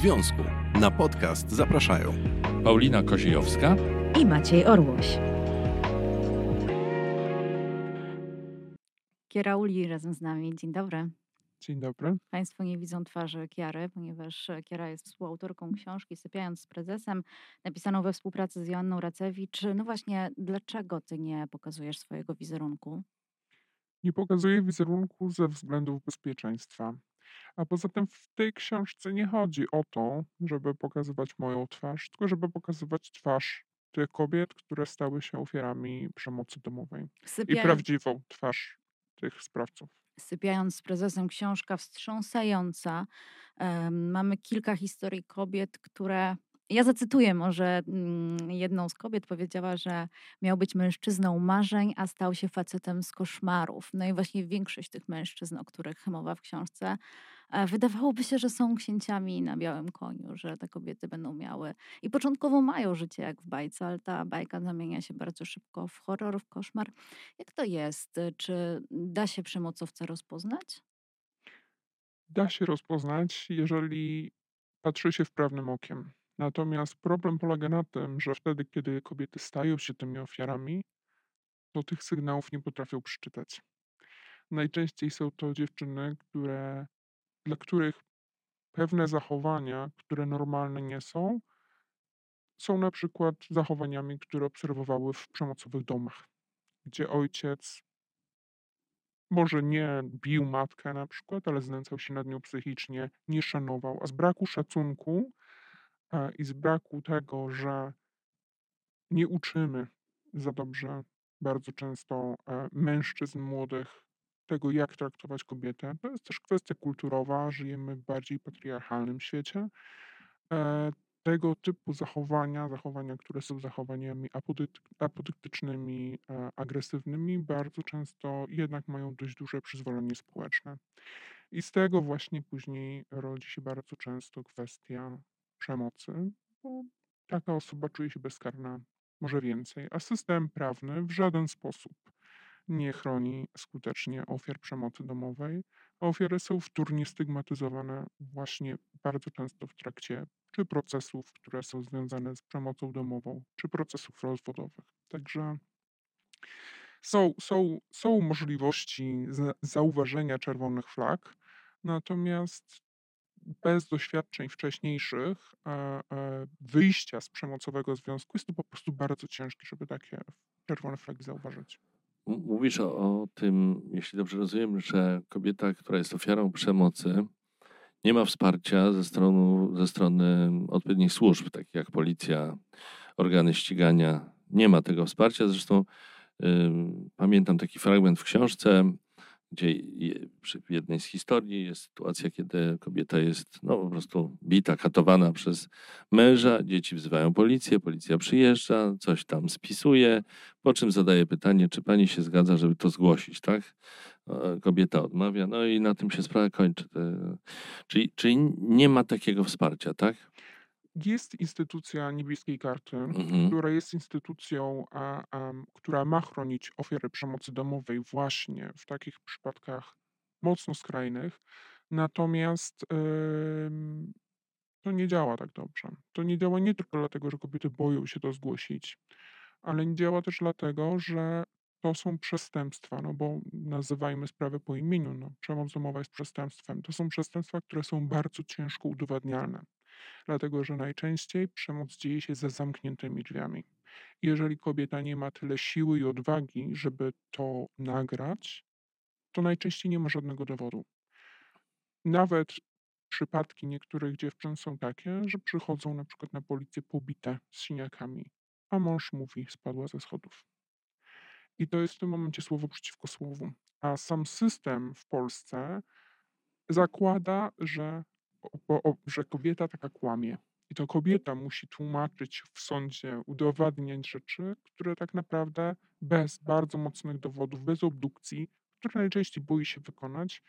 związku. Na podcast zapraszają Paulina Koziejowska i Maciej Orłoś. Kiera Uli razem z nami. Dzień dobry. Dzień dobry. Państwo nie widzą twarzy Kiary, ponieważ Kiara jest współautorką książki Sypiając z prezesem, napisaną we współpracy z Joanną Racewicz. No właśnie, dlaczego ty nie pokazujesz swojego wizerunku? Nie pokazuję wizerunku ze względów bezpieczeństwa. A poza tym w tej książce nie chodzi o to, żeby pokazywać moją twarz, tylko żeby pokazywać twarz tych kobiet, które stały się ofiarami przemocy domowej. I prawdziwą twarz tych sprawców. Sypiając z prezesem, książka wstrząsająca. mamy kilka historii kobiet, które ja zacytuję może mm, jedną z kobiet, powiedziała, że miał być mężczyzną marzeń, a stał się facetem z koszmarów. No i właśnie większość tych mężczyzn, o których mowa w książce, e, wydawałoby się, że są księciami na białym koniu, że te kobiety będą miały i początkowo mają życie jak w bajce, ale ta bajka zamienia się bardzo szybko w horror, w koszmar. Jak to jest? Czy da się przemocowca rozpoznać? Da się rozpoznać, jeżeli patrzy się wprawnym okiem. Natomiast problem polega na tym, że wtedy, kiedy kobiety stają się tymi ofiarami, to tych sygnałów nie potrafią przeczytać. Najczęściej są to dziewczyny, które, dla których pewne zachowania, które normalne nie są, są na przykład zachowaniami, które obserwowały w przemocowych domach, gdzie ojciec może nie bił matkę na przykład, ale znęcał się nad nią psychicznie, nie szanował, a z braku szacunku i z braku tego, że nie uczymy za dobrze bardzo często e, mężczyzn młodych tego, jak traktować kobietę. To jest też kwestia kulturowa, żyjemy w bardziej patriarchalnym świecie. E, tego typu zachowania, zachowania, które są zachowaniami apodyktycznymi, agresywnymi, bardzo często jednak mają dość duże przyzwolenie społeczne. I z tego właśnie później rodzi się bardzo często kwestia przemocy, bo taka osoba czuje się bezkarna, może więcej, a system prawny w żaden sposób nie chroni skutecznie ofiar przemocy domowej, ofiary są wtórnie stygmatyzowane właśnie bardzo często w trakcie czy procesów, które są związane z przemocą domową, czy procesów rozwodowych. Także są, są, są możliwości zauważenia czerwonych flag, natomiast bez doświadczeń wcześniejszych e, e, wyjścia z przemocowego związku jest to po prostu bardzo ciężkie, żeby takie czerwone flagi zauważyć. Mówisz o, o tym, jeśli dobrze rozumiem, że kobieta, która jest ofiarą przemocy, nie ma wsparcia ze strony, ze strony odpowiednich służb, takich jak policja, organy ścigania. Nie ma tego wsparcia. Zresztą y, pamiętam taki fragment w książce, gdzie przy jednej z historii jest sytuacja, kiedy kobieta jest no, po prostu bita, katowana przez męża, dzieci wzywają policję, policja przyjeżdża, coś tam spisuje, po czym zadaje pytanie, czy pani się zgadza, żeby to zgłosić, tak? Kobieta odmawia, no i na tym się sprawa kończy. Czyli, czyli nie ma takiego wsparcia, tak? Jest instytucja Niebieskiej Karty, Mhm. która jest instytucją, a, a, która ma chronić ofiary przemocy domowej właśnie w takich przypadkach mocno skrajnych. Natomiast to nie działa tak dobrze. To nie działa nie tylko dlatego, że kobiety boją się to zgłosić, ale nie działa też dlatego, że to są przestępstwa, no bo nazywajmy sprawę po imieniu. No, przemoc domowa jest przestępstwem. To są przestępstwa, które są bardzo ciężko udowadnialne dlatego że najczęściej przemoc dzieje się za zamkniętymi drzwiami. Jeżeli kobieta nie ma tyle siły i odwagi, żeby to nagrać, to najczęściej nie ma żadnego dowodu. Nawet przypadki niektórych dziewczyn są takie, że przychodzą na przykład na policję pobite z siniakami, a mąż mówi, spadła ze schodów. I to jest w tym momencie słowo przeciwko słowu. A sam system w Polsce zakłada, że bo, o, że kobieta taka kłamie. I to kobieta musi tłumaczyć w sądzie, udowadniać rzeczy, które tak naprawdę bez bardzo mocnych dowodów, bez obdukcji, które najczęściej boi się wykonać,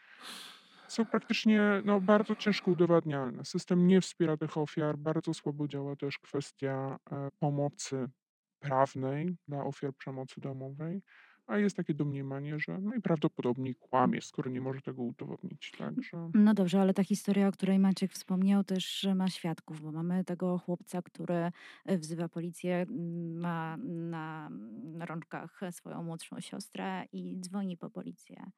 są praktycznie no, bardzo ciężko udowadnialne. System nie wspiera tych ofiar, bardzo słabo działa też kwestia e, pomocy prawnej dla ofiar przemocy domowej, a jest takie domniemanie, że najprawdopodobniej kłamie, skoro nie może tego udowodnić. Także No dobrze, ale ta historia, o której Maciek wspomniał, też ma świadków, bo mamy tego chłopca, który e, wzywa policję, ma na rączkach swoją młodszą siostrę i dzwoni po policję.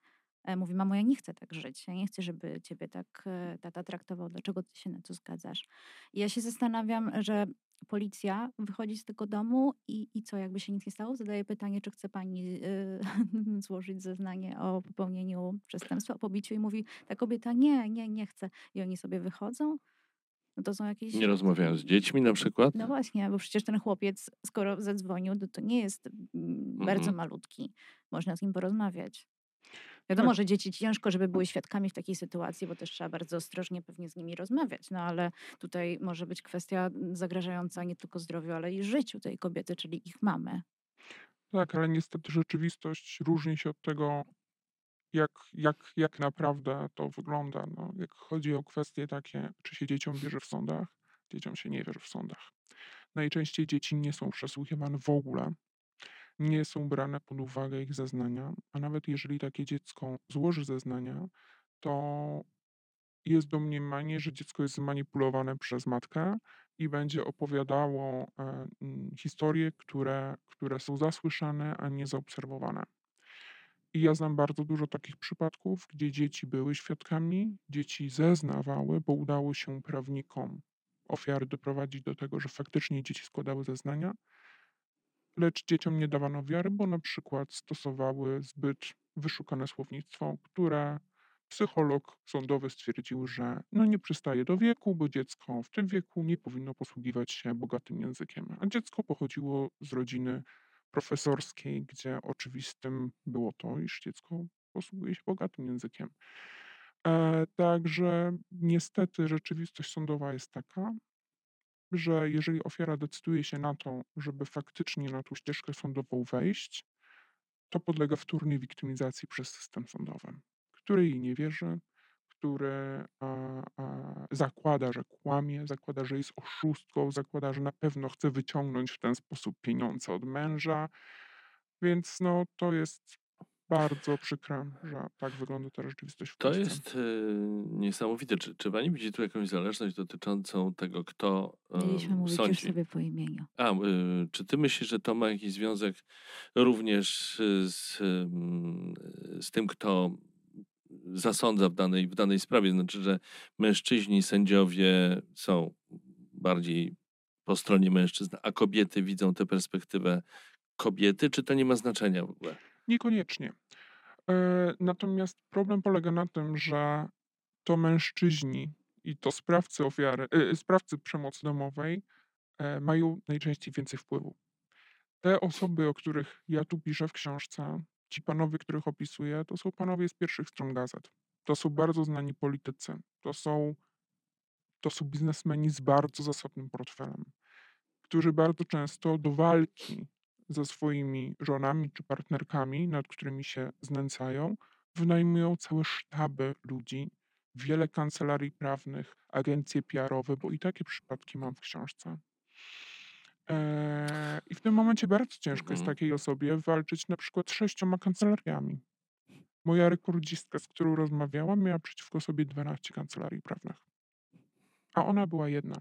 E, Mówi, mamo, ja nie chcę tak żyć. Ja nie chcę, żeby ciebie tak e, tata traktował. Dlaczego ty się na to zgadzasz? I ja się zastanawiam, że policja wychodzi z tego domu i, i co, jakby się nic nie stało? Zadaje pytanie, czy chce pani y, złożyć zeznanie o popełnieniu przestępstwa, o pobiciu i mówi ta kobieta, nie, nie, nie chce. I oni sobie wychodzą? No to są jakieś... Nie rozmawiają z dziećmi na przykład? No właśnie, bo przecież ten chłopiec, skoro zadzwonił, to, to nie jest mm, bardzo Mhm. malutki. Można z nim porozmawiać. Wiadomo, Tak. że dzieci ciężko, żeby były świadkami w takiej sytuacji, bo też trzeba bardzo ostrożnie pewnie z nimi rozmawiać. No ale tutaj może być kwestia mm, zagrażająca nie tylko zdrowiu, ale i życiu tej kobiety, czyli ich mamy. tak, ale niestety rzeczywistość różni się od tego, jak, jak, jak naprawdę to wygląda. No, jak chodzi o kwestie takie, czy się dzieciom wierzy w sądach, dzieciom się nie wierzy w sądach. Najczęściej dzieci nie są przesłuchiwane w ogóle, nie są brane pod uwagę ich zeznania, a nawet jeżeli takie dziecko złoży zeznania, to jest domniemanie, że dziecko jest zmanipulowane przez matkę i będzie opowiadało e, historie, które, które są zasłyszane, a nie zaobserwowane. I ja znam bardzo dużo takich przypadków, gdzie dzieci były świadkami, dzieci zeznawały, bo udało się prawnikom ofiary doprowadzić do tego, że faktycznie dzieci składały zeznania, lecz dzieciom nie dawano wiary, bo na przykład stosowały zbyt wyszukane słownictwo, które psycholog sądowy stwierdził, że no nie przystaje do wieku, bo dziecko w tym wieku nie powinno posługiwać się bogatym językiem. A dziecko pochodziło z rodziny profesorskiej, gdzie oczywistym było to, iż dziecko posługuje się bogatym językiem. E, także niestety rzeczywistość sądowa jest taka, że jeżeli ofiara decyduje się na to, żeby faktycznie na tą ścieżkę sądową wejść, to podlega wtórnej wiktymizacji przez system sądowy, który jej nie wierzy, który a, a, zakłada, że kłamie, zakłada, że jest oszustką, zakłada, że na pewno chce wyciągnąć w ten sposób pieniądze od męża. Więc no, to jest bardzo przykre, że tak wygląda ta rzeczywistość w To Polsce. jest y, niesamowite. Czy, czy pani widzi tu jakąś zależność dotyczącą tego, kto Mieliśmy y, mówić już sądzi? sobie po imieniu. A, y, czy ty myślisz, że to ma jakiś związek również z, z tym, kto zasądza w danej, w danej sprawie? Znaczy, że mężczyźni, sędziowie są bardziej po stronie mężczyzn, a kobiety widzą tę perspektywę kobiety, czy to nie ma znaczenia w ogóle? Niekoniecznie. E, Natomiast problem polega na tym, że to mężczyźni i to sprawcy ofiary, e, sprawcy przemocy domowej e, mają najczęściej więcej wpływu. Te osoby, o których ja tu piszę w książce, ci panowie, których opisuję, to są panowie z pierwszych stron gazet. To są bardzo znani politycy. To są, to są biznesmeni z bardzo zasobnym portfelem, którzy bardzo często do walki ze swoimi żonami czy partnerkami, nad którymi się znęcają, wynajmują całe sztaby ludzi, wiele kancelarii prawnych, agencje PR-owe, bo i takie przypadki mam w książce. Eee, I w tym momencie bardzo ciężko jest Mhm. takiej osobie walczyć na przykład z sześcioma kancelariami. Moja rekordzistka, z którą rozmawiałam, miała przeciwko sobie 12 kancelarii prawnych. A ona była jedna.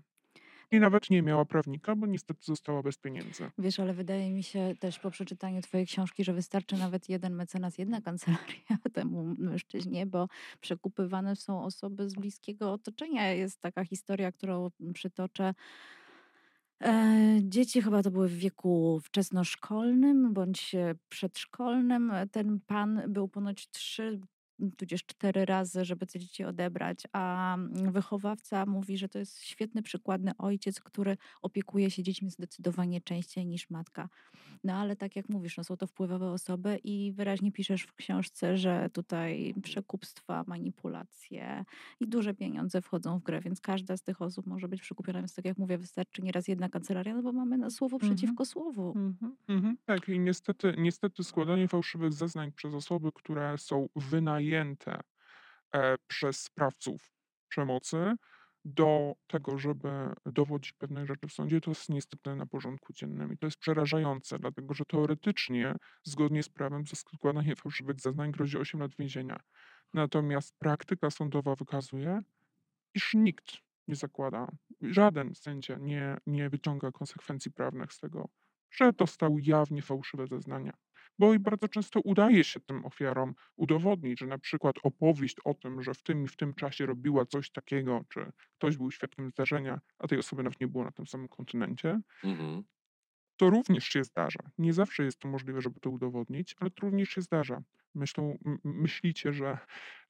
I nawet nie miała prawnika, bo niestety została bez pieniędzy. Wiesz, ale wydaje mi się też po przeczytaniu twojej książki, że wystarczy nawet jeden mecenas, jedna kancelaria temu mężczyźnie, bo przekupywane są osoby z bliskiego otoczenia. Jest taka historia, którą przytoczę. E, Dzieci chyba to były w wieku wczesnoszkolnym bądź przedszkolnym. Ten pan był ponoć trzy tudzież cztery razy, żeby te dzieci odebrać, a mm, wychowawca mówi, że to jest świetny, przykładny ojciec, który opiekuje się dziećmi zdecydowanie częściej niż matka. No ale tak jak mówisz, no są to wpływowe osoby i wyraźnie piszesz w książce, że tutaj przekupstwa, manipulacje i duże pieniądze wchodzą w grę, więc każda z tych osób może być przekupiona, więc tak jak mówię, wystarczy nieraz jedna kancelaria, no bo mamy na słowo Mhm. przeciwko słowu. Mhm, mhm. Tak, i niestety, niestety składanie fałszywych zeznań przez osoby, które są wynajęte e, przez sprawców przemocy, do tego, żeby dowodzić pewnych rzeczy w sądzie, to jest niestety na porządku dziennym. I to jest przerażające, dlatego że teoretycznie, zgodnie z prawem, za składanie fałszywych zeznań grozi 8 lat więzienia. Natomiast praktyka sądowa wykazuje, iż nikt nie zakłada, żaden sędzia nie, nie wyciąga konsekwencji prawnych z tego, że dostał jawnie fałszywe zeznania. Bo i bardzo często udaje się tym ofiarom udowodnić, że na przykład opowieść o tym, że w tym i w tym czasie robiła coś takiego, czy ktoś był świadkiem zdarzenia, a tej osoby nawet nie było na tym samym kontynencie, Mhm. to również się zdarza. Nie zawsze jest to możliwe, żeby to udowodnić, ale to również się zdarza. Myślą, myślicie, że,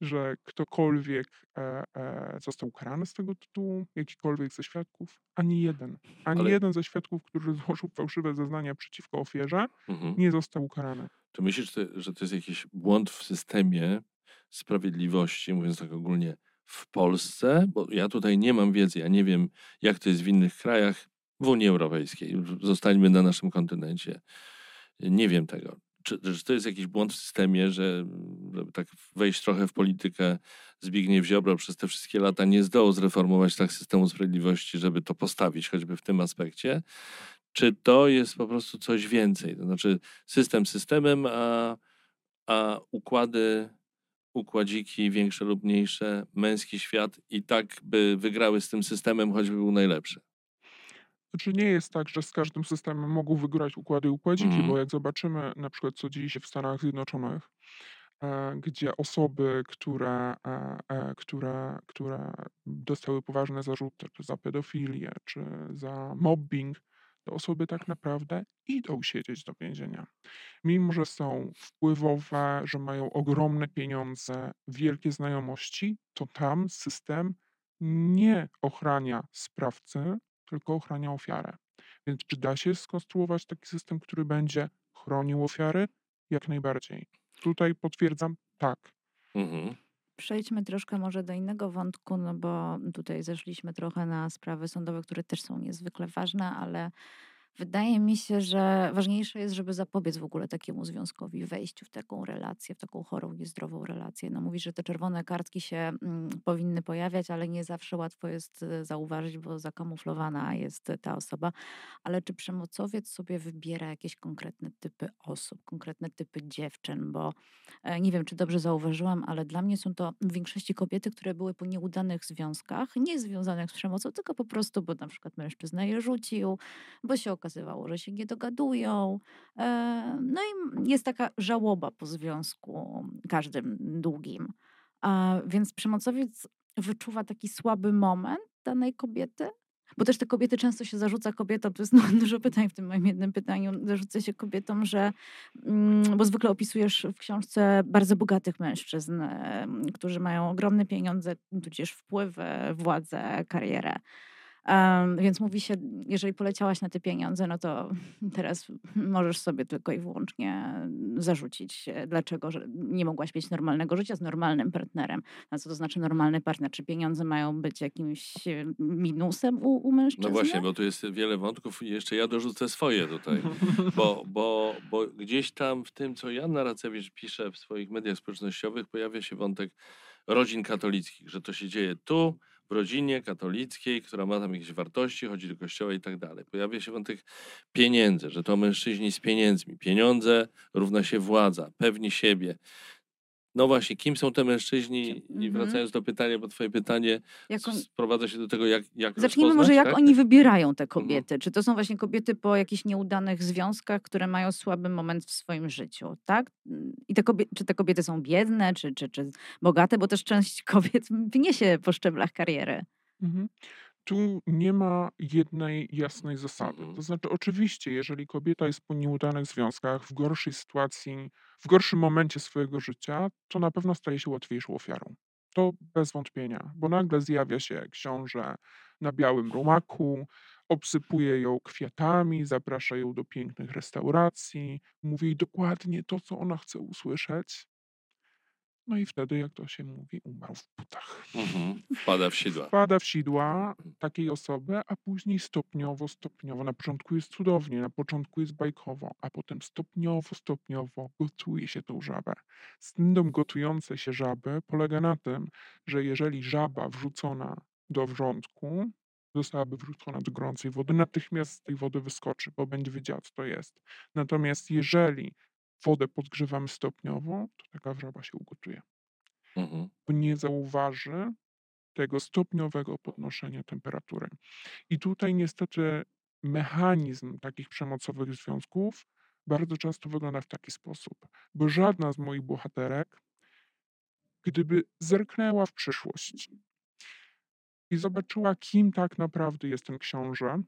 że ktokolwiek e, e, został ukarany z tego tytułu, jakikolwiek ze świadków? Ani jeden. Ani Ale- jeden ze świadków, który złożył fałszywe zeznania przeciwko ofierze, Mhm. nie został ukarany. Czy myślisz, że to- że to jest jakiś błąd w systemie sprawiedliwości, mówiąc tak ogólnie, w Polsce? Bo ja tutaj nie mam wiedzy, ja nie wiem, jak to jest w innych krajach w Unii Europejskiej. Zostańmy na naszym kontynencie. Nie wiem tego. Czy, czy to jest jakiś błąd w systemie, że żeby tak wejść trochę w politykę, Zbigniew Ziobro przez te wszystkie lata nie zdołał zreformować tak systemu sprawiedliwości, żeby to postawić choćby w tym aspekcie? Czy to jest po prostu coś więcej? To znaczy system systemem, a, a układy, układziki większe lub mniejsze, męski świat i tak by wygrały z tym systemem, choćby był najlepszy. Znaczy nie jest tak, że z każdym systemem mogą wygrać układy i układziki, Mhm. bo jak zobaczymy na przykład, co dzieje się w Stanach Zjednoczonych, e, gdzie osoby, które, e, e, które, które dostały poważne zarzuty, czy za pedofilię, czy za mobbing, te osoby tak naprawdę idą siedzieć do więzienia. Mimo, że są wpływowe, że mają ogromne pieniądze, wielkie znajomości, to tam system nie ochrania sprawcy, tylko ochrania ofiarę. Więc czy da się skonstruować taki system, który będzie chronił ofiary? Jak najbardziej. Tutaj potwierdzam tak. Mhm. Przejdźmy troszkę może do innego wątku, no bo tutaj zeszliśmy trochę na sprawy sądowe, które też są niezwykle ważne, ale wydaje mi się, że ważniejsze jest, żeby zapobiec w ogóle takiemu związkowi, wejściu w taką relację, w taką chorą, niezdrową relację. No mówisz, że te czerwone kartki się mm, powinny pojawiać, ale nie zawsze łatwo jest e, zauważyć, bo zakamuflowana jest ta osoba. Ale czy przemocowiec sobie wybiera jakieś konkretne typy osób, konkretne typy dziewczyn, bo E, Nie wiem, czy dobrze zauważyłam, ale dla mnie są to w większości kobiety, które były po nieudanych związkach, nie związanych z przemocą, tylko po prostu, bo na przykład mężczyzna je rzucił, bo się okazywało, że się nie dogadują. E, No i jest taka żałoba po związku, każdym długim. Więc przemocowiec wyczuwa taki słaby moment danej kobiety. Bo też te kobiety często się zarzuca kobietom, to jest no, dużo pytań w tym moim jednym pytaniu, zarzuca się kobietom, że Mm, bo zwykle opisujesz w książce bardzo bogatych mężczyzn, em, którzy mają ogromne pieniądze, tudzież wpływy, władzę, karierę. Więc mówi się, jeżeli poleciałaś na te pieniądze, no to teraz możesz sobie tylko i wyłącznie zarzucić, e, dlaczego nie mogłaś mieć normalnego życia z normalnym partnerem. A co to znaczy normalny partner? Czy pieniądze mają być jakimś e, minusem u, u mężczyzny? No właśnie, bo tu jest wiele wątków i jeszcze ja dorzucę swoje tutaj. Bo, bo, bo gdzieś tam w tym, co Janna Racewicz pisze w swoich mediach społecznościowych, pojawia się wątek rodzin katolickich, że to się dzieje tu, w rodzinie katolickiej, która ma tam jakieś wartości, chodzi do kościoła i tak dalej. Pojawia się wątek pieniędzy, że to mężczyźni z pieniędzmi. Pieniądze równa się władza, pewni siebie. No właśnie, kim są te mężczyźni? I Mhm. wracając do pytania, bo twoje pytanie Jak on- sprowadza się do tego, jak, jak Zacznijmy może, jak tak? oni wybierają te kobiety. Czy to są właśnie kobiety po jakichś nieudanych związkach, które mają słaby moment w swoim życiu, tak? I te kobiety, czy te kobiety są biedne, czy, czy, czy bogate, bo też część kobiet wyniesie po szczeblach kariery. Mhm. Tu nie ma jednej jasnej zasady. Mhm. To znaczy, oczywiście, jeżeli kobieta jest po nieudanych związkach, w gorszej sytuacji, w gorszym momencie swojego życia, to na pewno staje się łatwiejszą ofiarą. To bez wątpienia, bo nagle zjawia się książę na białym rumaku, obsypuje ją kwiatami, zaprasza ją do pięknych restauracji, mówi jej dokładnie to, co ona chce usłyszeć. No i wtedy, jak to się mówi, umarł w butach. Mhm. Wpada w sidła. Wpada w sidła takiej osoby, a później stopniowo, stopniowo. Na początku jest cudownie, na początku jest bajkowo, a potem stopniowo, stopniowo gotuje się tą żabę. Syndrom gotującej się żaby polega na tym, że jeżeli żaba wrzucona do wrzątku, zostałaby wrzucona do gorącej wody, natychmiast z tej wody wyskoczy, bo będzie wiedziała, co to jest. Natomiast jeżeli wodę podgrzewamy stopniowo, to taka żaba się ugotuje. Mhm. Bo nie zauważy tego stopniowego podnoszenia temperatury. I tutaj niestety mechanizm takich przemocowych związków bardzo często wygląda w taki sposób, bo żadna z moich bohaterek, gdyby zerknęła w przyszłość i zobaczyła, kim tak naprawdę jest ten książę,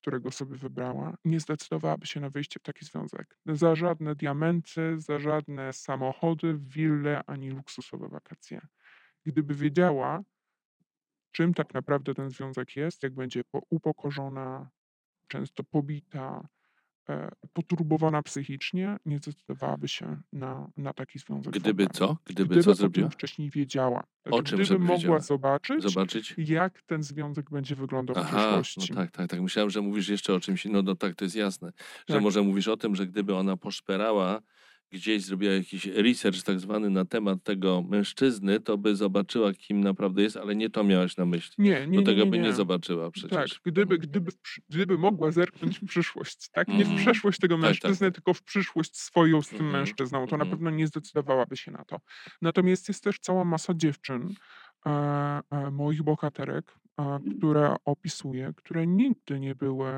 którego sobie wybrała, nie zdecydowałaby się na wyjście w taki związek. Za żadne diamenty, za żadne samochody, wille ani luksusowe wakacje. Gdyby wiedziała, czym tak naprawdę ten związek jest, jak będzie po- upokorzona, często pobita, poturbowana psychicznie, nie zdecydowałaby się na, na taki związek. w Gdyby co? Gdyby, Gdyby co zrobiła? wcześniej wiedziała. O Znaczy, czym, gdyby mogła wiedziała? zobaczyć, Zobaczyć? jak ten związek będzie wyglądał w Aha, no przyszłości. tak, tak, tak. Myślałem, że mówisz jeszcze o czymś innym. No tak, to jest jasne. Że Tak. może mówisz o tym, że gdyby ona poszperała, gdzieś zrobiła jakiś research tak zwany na temat tego mężczyzny, to by zobaczyła, kim naprawdę jest, ale nie to miałaś na myśli. Nie, nie, Bo nie, tego nie, by nie nie. zobaczyła przecież. Tak, gdyby, gdyby, gdyby mogła zerknąć w przyszłość, tak? Nie w Mhm. przeszłość tego Tak, tak, mężczyzny, tylko w przyszłość swoją z tym Mhm, mężczyzną, to na mhm. pewno nie zdecydowałaby się na to. Natomiast jest też cała masa dziewczyn, e, e, moich bohaterek, które opisuję, które nigdy nie były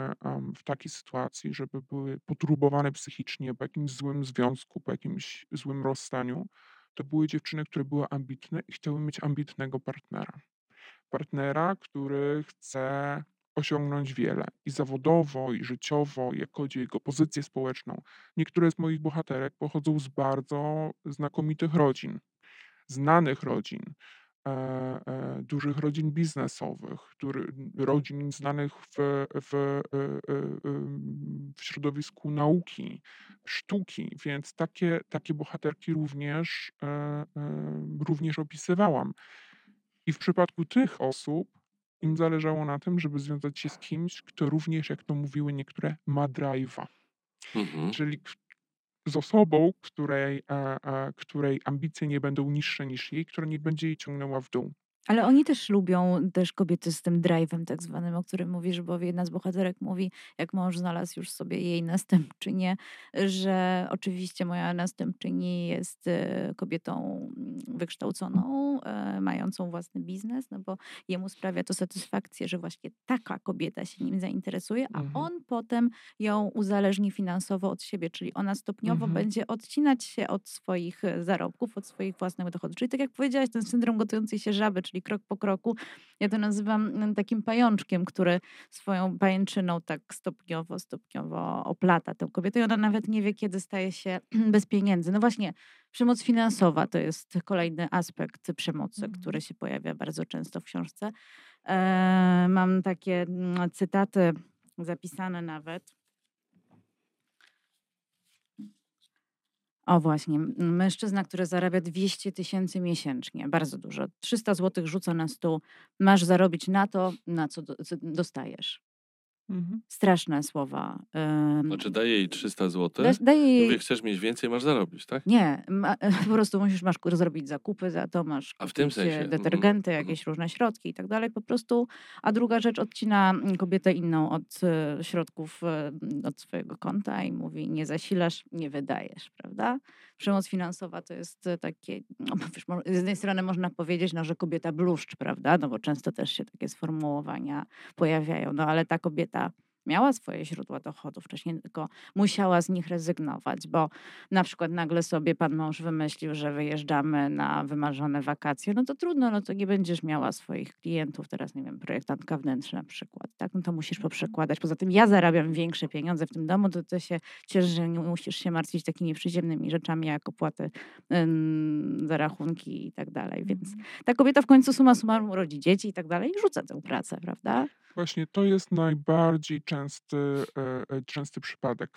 w takiej sytuacji, żeby były poturbowane psychicznie po jakimś złym związku, po jakimś złym rozstaniu. To były dziewczyny, które były ambitne i chciały mieć ambitnego partnera partnera, który chce osiągnąć wiele i zawodowo, i życiowo, jak chodzi o jego pozycję społeczną. Niektóre z moich bohaterek pochodzą z bardzo znakomitych rodzin, znanych rodzin, dużych rodzin biznesowych, który, rodzin znanych w, w, e, e, w środowisku nauki, sztuki, więc takie, takie bohaterki również, e, e, również opisywałam. I w przypadku tych osób im zależało na tym, żeby związać się z kimś, kto również, jak to mówiły niektóre, ma drive'a. Mhm. Czyli z osobą, której, e, e, której ambicje nie będą niższe niż jej, która nie będzie jej ciągnęła w dół. Ale oni też lubią też kobiety z tym drive'em tak zwanym, o którym mówisz, bo jedna z bohaterek mówi, jak mąż znalazł już sobie jej następczynię, że oczywiście moja następczyni jest e, kobietą mm, wykształconą, e, mającą własny biznes, no bo jemu sprawia to satysfakcję, że właśnie taka kobieta się nim zainteresuje, a Mhm. on potem ją uzależni finansowo od siebie, czyli ona stopniowo Mhm. będzie odcinać się od swoich e, zarobków, od swoich własnych dochodów. Czyli tak jak powiedziałaś, ten syndrom gotującej się żaby, czyli krok po kroku, ja to nazywam mm, takim pajączkiem, który swoją pajęczyną tak stopniowo, stopniowo oplata tę kobietę i ona nawet nie wie, kiedy staje się bez pieniędzy. No właśnie, przemoc finansowa to jest kolejny aspekt przemocy, Mhm. który się pojawia bardzo często w książce. E, mam takie mm, cytaty zapisane nawet. O właśnie, mężczyzna, który zarabia 200 tysięcy miesięcznie, bardzo dużo. 300 zł rzuca na stół, masz zarobić na to, na co dostajesz. Mhm. Straszne słowa. Ym, Znaczy daje jej 300 zł. da- daje jej... Mówię, chcesz mieć więcej, masz zarobić, tak? Nie, ma, po prostu musisz masz zrobić zakupy za to, masz A w tym e, sensie, mhm, detergenty, mhm. jakieś różne środki i tak dalej. Po prostu, a druga rzecz odcina mm, kobietę inną od e, środków, e, od swojego konta i mówi nie zasilasz, nie wydajesz, prawda? Przemoc finansowa to jest e, takie, no, wiesz, z jednej strony można powiedzieć, no, że kobieta bluszcz, prawda? No bo często też się takie sformułowania pojawiają, no ale ta kobieta miała swoje źródła dochodu wcześniej, tylko musiała z nich rezygnować, bo na przykład nagle sobie pan mąż wymyślił, że wyjeżdżamy na wymarzone wakacje, no to trudno, no to nie będziesz miała swoich klientów, teraz nie wiem, projektantka wnętrz na przykład, tak, no to musisz poprzekładać. Poza tym ja zarabiam większe pieniądze w tym domu, to ty się cieszysz, że nie musisz się martwić takimi przyziemnymi rzeczami, jak opłaty ym, za rachunki i tak dalej, więc ta kobieta w końcu suma summarum rodzi dzieci i tak dalej i rzuca tę pracę, prawda? Właśnie to jest najbardziej częsty, e, e, częsty przypadek.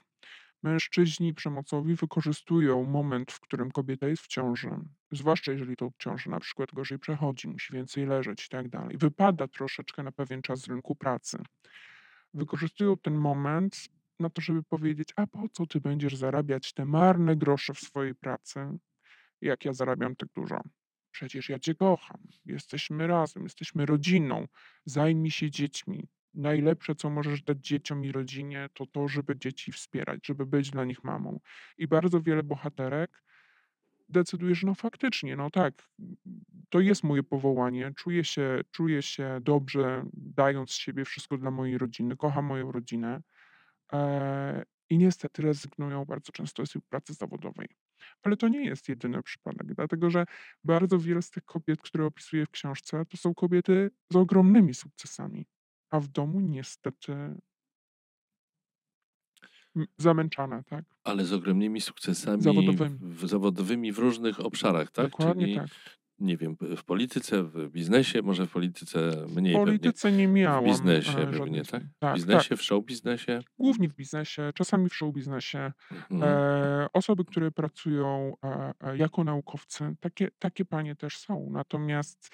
Mężczyźni przemocowi wykorzystują moment, w którym kobieta jest w ciąży, zwłaszcza jeżeli to ciąża na przykład gorzej przechodzi, musi więcej leżeć i tak dalej. Wypada troszeczkę na pewien czas z rynku pracy. Wykorzystują ten moment na to, żeby powiedzieć, a po co ty będziesz zarabiać te marne grosze w swojej pracy, jak ja zarabiam tak dużo. przecież ja cię kocham, jesteśmy razem, jesteśmy rodziną, zajmij się dziećmi. Najlepsze, co możesz dać dzieciom i rodzinie, to to, żeby dzieci wspierać, żeby być dla nich mamą. I bardzo wiele bohaterek decyduje, że no faktycznie, no tak, to jest moje powołanie, czuję się, czuję się dobrze, dając z siebie wszystko dla mojej rodziny, kocham moją rodzinę. E, I niestety rezygnują bardzo często z pracy zawodowej. Ale to nie jest jedyny przypadek, dlatego że bardzo wiele z tych kobiet, które opisuję w książce, to są kobiety z ogromnymi sukcesami, a w domu niestety zamęczane, tak? Ale z ogromnymi sukcesami Zawodowymi. W, zawodowymi w różnych obszarach, tak? Dokładnie Czyli tak. nie wiem, w polityce, w biznesie, może w polityce mniej W pewnie. polityce nie miałam W biznesie e, pewnie, żadnych tak? zmian. W Tak, biznesie, tak. w show biznesie. Głównie w biznesie, czasami w show biznesie. Mhm. E, osoby, które pracują e, e, jako naukowcy, takie, takie panie też są. Natomiast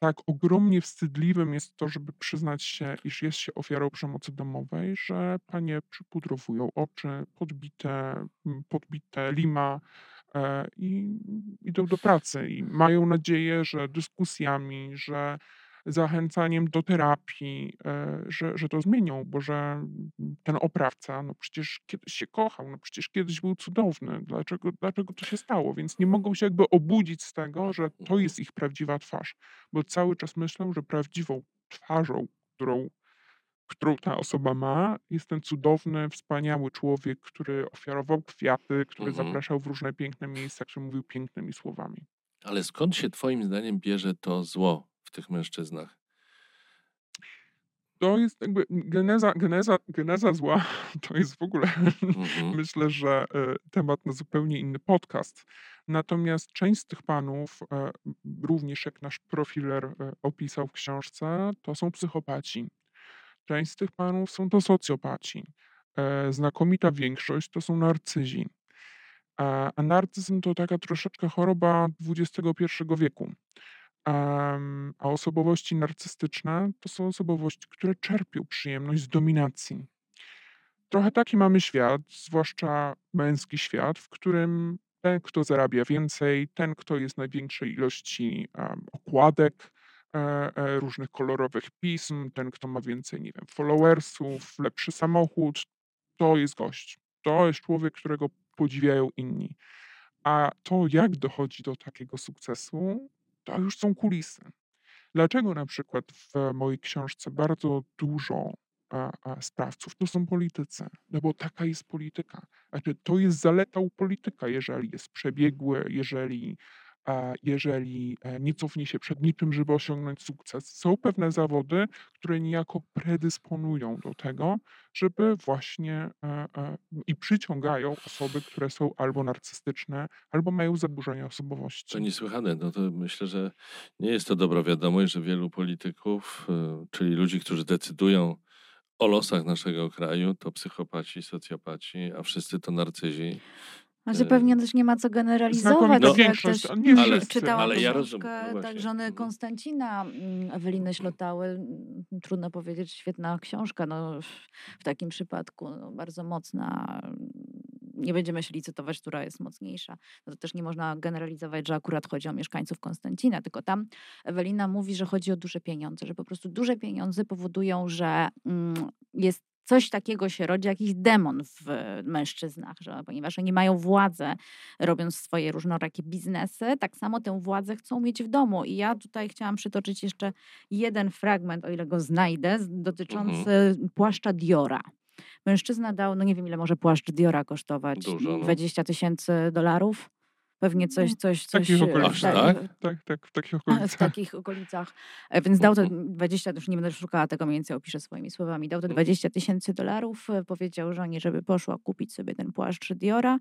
tak ogromnie wstydliwym jest to, żeby przyznać się, iż jest się ofiarą przemocy domowej, że panie przypudrowują oczy, podbite, podbite lima e, i idą do pracy i mają nadzieję, że dyskusjami, że zachęcaniem do terapii, e, że, że to zmienią, bo że ten oprawca, no przecież kiedyś się kochał, no przecież kiedyś był cudowny, dlaczego, dlaczego to się stało? Więc nie mogą się jakby obudzić z tego, że to jest ich prawdziwa twarz, bo cały czas myślą, że prawdziwą twarzą, którą, którą ta osoba ma, jest ten cudowny, wspaniały człowiek, który ofiarował kwiaty, który Mhm. zapraszał w różne piękne miejsca, który mówił pięknymi słowami. Ale skąd się twoim zdaniem bierze to zło w tych mężczyznach? To jest jakby geneza, geneza, geneza zła, to jest w ogóle Mhm. myślę, że e, temat na zupełnie inny podcast. Natomiast część z tych panów, e, również jak nasz profiler e, opisał w książce, to są psychopaci. Część z tych panów są to socjopaci. Znakomita większość to są narcyzi. A narcyzm to taka troszeczkę choroba XXI wieku. A osobowości narcystyczne to są osobowości, które czerpią przyjemność z dominacji. Trochę taki mamy świat, zwłaszcza męski świat, w którym ten, kto zarabia więcej, ten, kto jest największej ilości okładek, e, e, różnych kolorowych pism, ten, kto ma więcej, nie wiem, followersów, lepszy samochód, to jest gość. To jest człowiek, którego podziwiają inni. A to, jak dochodzi do takiego sukcesu, to już są kulisy. Dlaczego na przykład w mojej książce bardzo dużo sprawców to są politycy? No bo taka jest polityka. Znaczy, to jest zaleta u polityka, jeżeli jest przebiegły, jeżeli, jeżeli e, nie cofnie się przed niczym, żeby osiągnąć sukces. Są pewne zawody, które niejako predysponują do tego, żeby właśnie e, e, i przyciągają osoby, które są albo narcystyczne, albo mają zaburzenia To osobowości. niesłychane. No to myślę, że nie jest to dobra wiadomość, że wielu polityków, czyli ludzi, którzy decydują o losach naszego kraju, to psychopaci, socjopaci, a wszyscy to narcyzi. Znaczy pewnie też nie ma co generalizować. Jak większość, też nie mm, Ale- wszyscy. czytałam ale ja książkę rozumiem, no tak żony Mhm. Konstancina, mm, Eweliny Ślotały. mm, Trudno powiedzieć, świetna książka. No, w takim przypadku no, bardzo mocna. Nie będziemy się licytować, która jest mocniejsza. No to też nie można generalizować, że akurat chodzi o mieszkańców Konstancina, tylko tam Ewelina mówi, że chodzi o duże pieniądze, że po prostu duże pieniądze powodują, że mm, jest coś takiego się rodzi, jakiś demon w mężczyznach, że ponieważ oni mają władzę, robiąc swoje różnorakie biznesy, tak samo tę władzę chcą mieć w domu. I ja tutaj chciałam przytoczyć jeszcze jeden fragment, o ile go znajdę, z- dotyczący płaszcza Diora. Mężczyzna dał, no nie wiem ile może płaszcz Diora kosztować, Dużo, no. 20 tysięcy dolarów. Pewnie coś, coś, W coś. takich e, okolicach. Tak? Tak, tak, w takich w okolicach. takich okolicach. E, Więc dał to Mhm. 20, już nie będę szukała tego mniej więcej, opiszę swoimi słowami. Dał to Mhm. 20 tysięcy dolarów, e, powiedział żonie, żeby poszła kupić sobie ten płaszcz Diora,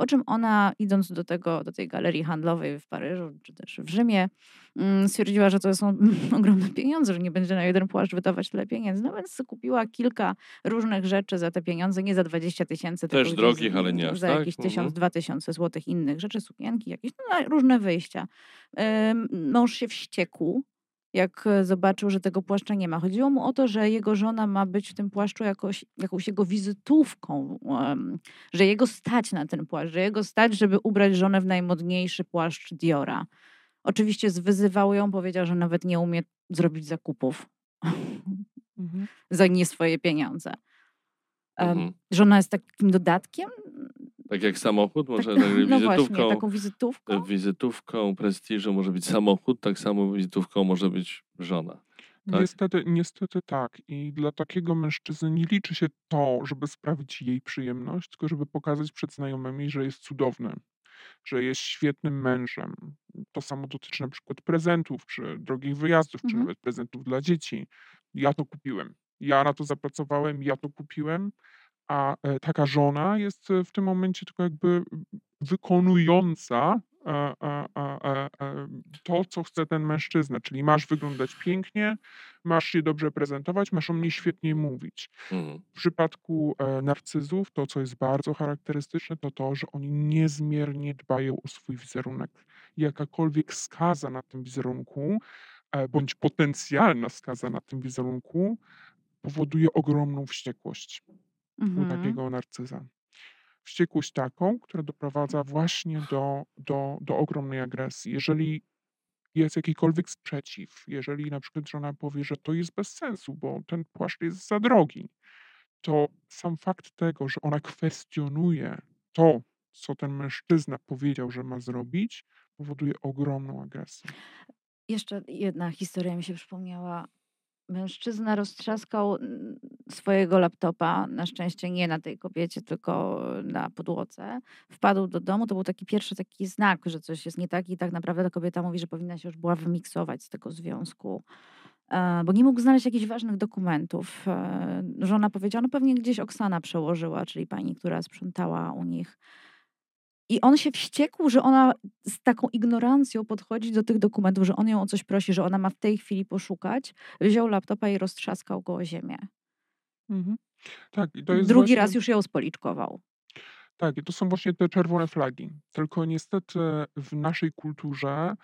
po czym ona idąc do, tego, do tej galerii handlowej w Paryżu, czy też w Rzymie, mm, stwierdziła, że to są ogromne pieniądze, że nie będzie na jeden płaszcz wydawać tyle pieniędzy. No więc kupiła kilka różnych rzeczy za te pieniądze, nie za 20 tysięcy, Też drogich, ale nie aż za tak? jakieś Mhm. 1000, 2000 złotych innych rzeczy, sukienki jakieś, no, różne wyjścia. Mąż się wściekł, jak e, zobaczył, że tego płaszcza nie ma. Chodziło mu o to, że jego żona ma być w tym płaszczu jakoś, jakąś jego wizytówką, że jego stać na ten płaszcz, że jego stać, żeby ubrać żonę w najmodniejszy płaszcz Diora. Oczywiście zwyzywał ją, powiedział, że nawet nie umie zrobić zakupów Mhm. za nie swoje pieniądze. Mhm. Że ona jest takim dodatkiem? Tak jak samochód, może Tak, tak, no właśnie, wizytówką, taką wizytówką? wizytówką prestiżu może być samochód, tak samo wizytówką może być żona. Tak? Niestety, niestety tak. I dla takiego mężczyzny nie liczy się to, żeby sprawić jej przyjemność, tylko żeby pokazać przed znajomymi, że jest cudowny, że jest świetnym mężem. To samo dotyczy na przykład prezentów, czy drogich wyjazdów, czy Mhm. nawet prezentów dla dzieci. Ja to kupiłem. Ja na to zapracowałem, ja to kupiłem. A e, taka żona jest e, w tym momencie tylko jakby mm, wykonująca e, to, co chce ten mężczyzna. Czyli masz wyglądać pięknie, masz się dobrze prezentować, masz o mnie świetnie mówić. Mhm. W przypadku narcyzów to, co jest bardzo charakterystyczne, to to, że oni niezmiernie dbają o swój wizerunek. Jakakolwiek skaza na tym wizerunku, bądź potencjalna skaza na tym wizerunku, powoduje ogromną wściekłość Mhm. takiego narcyza. Wściekłość taką, która doprowadza właśnie do, do, do ogromnej agresji. Jeżeli jest jakikolwiek sprzeciw, jeżeli na przykład żona powie, że to jest bez sensu, bo ten płaszcz jest za drogi, to sam fakt tego, że ona kwestionuje to, co ten mężczyzna powiedział, że ma zrobić, powoduje ogromną agresję. Jeszcze jedna historia mi się przypomniała. Mężczyzna roztrzaskał mm, swojego laptopa, na szczęście nie na tej kobiecie, tylko na podłodze. Wpadł do domu, to był taki pierwszy taki znak, że coś jest nie tak i tak naprawdę ta kobieta mówi, że powinna się już była wymiksować z tego związku, e, bo nie mógł znaleźć jakichś ważnych dokumentów. E, Żona powiedziała, no pewnie gdzieś Oksana przełożyła, czyli pani, która sprzątała u nich. I on się wściekł, że ona z taką ignorancją podchodzi do tych dokumentów, że on ją o coś prosi, że ona ma w tej chwili poszukać. Wziął laptopa i roztrzaskał go o ziemię. Mhm. Tak, i to jest Drugi właśnie, raz już ją spoliczkował. Tak, i to są właśnie te czerwone flagi. Tylko niestety w naszej kulturze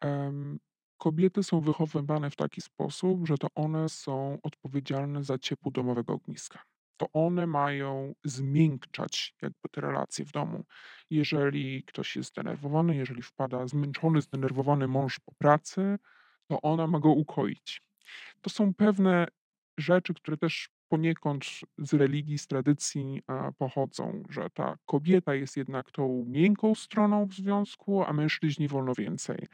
em, kobiety są wychowywane w taki sposób, że to one są odpowiedzialne za ciepło domowego ogniska. To one mają zmiękczać jakby te relacje w domu. Jeżeli ktoś jest zdenerwowany, jeżeli wpada zmęczony, zdenerwowany mąż po pracy, to ona ma go ukoić. To są pewne rzeczy, które też poniekąd z religii, z tradycji pochodzą, że ta kobieta jest jednak tą miękką stroną w związku, a mężczyźni wolno więcej.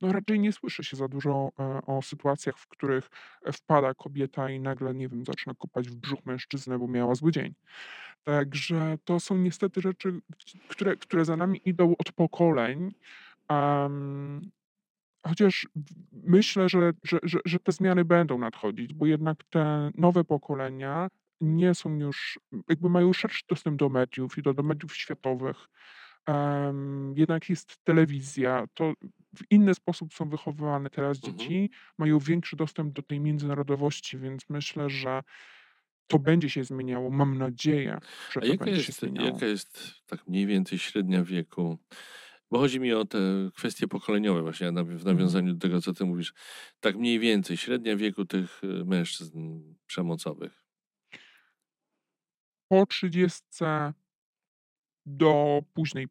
No raczej nie słyszy się za dużo e, o sytuacjach, w których wpada kobieta i nagle, nie wiem, zaczyna kopać w brzuch mężczyznę, bo miała zły dzień. Także to są niestety rzeczy, które, które za nami idą od pokoleń. Chociaż myślę, że, że, że, że te zmiany będą nadchodzić, bo jednak te nowe pokolenia nie są już, jakby mają szerszy dostęp do mediów i do, do mediów światowych. Em, jednak jest telewizja, to w inny sposób są wychowywane teraz Mhm. dzieci, mają większy dostęp do tej międzynarodowości, więc myślę, że to będzie się zmieniało. Mam nadzieję, że A to jaka będzie się jest, zmieniało. jaka jest tak mniej więcej średnia wieku? Bo chodzi mi o te kwestie pokoleniowe właśnie w Mhm. nawiązaniu do tego, co ty mówisz. Tak mniej więcej średnia wieku tych y, mężczyzn przemocowych. Po 30 do późnej,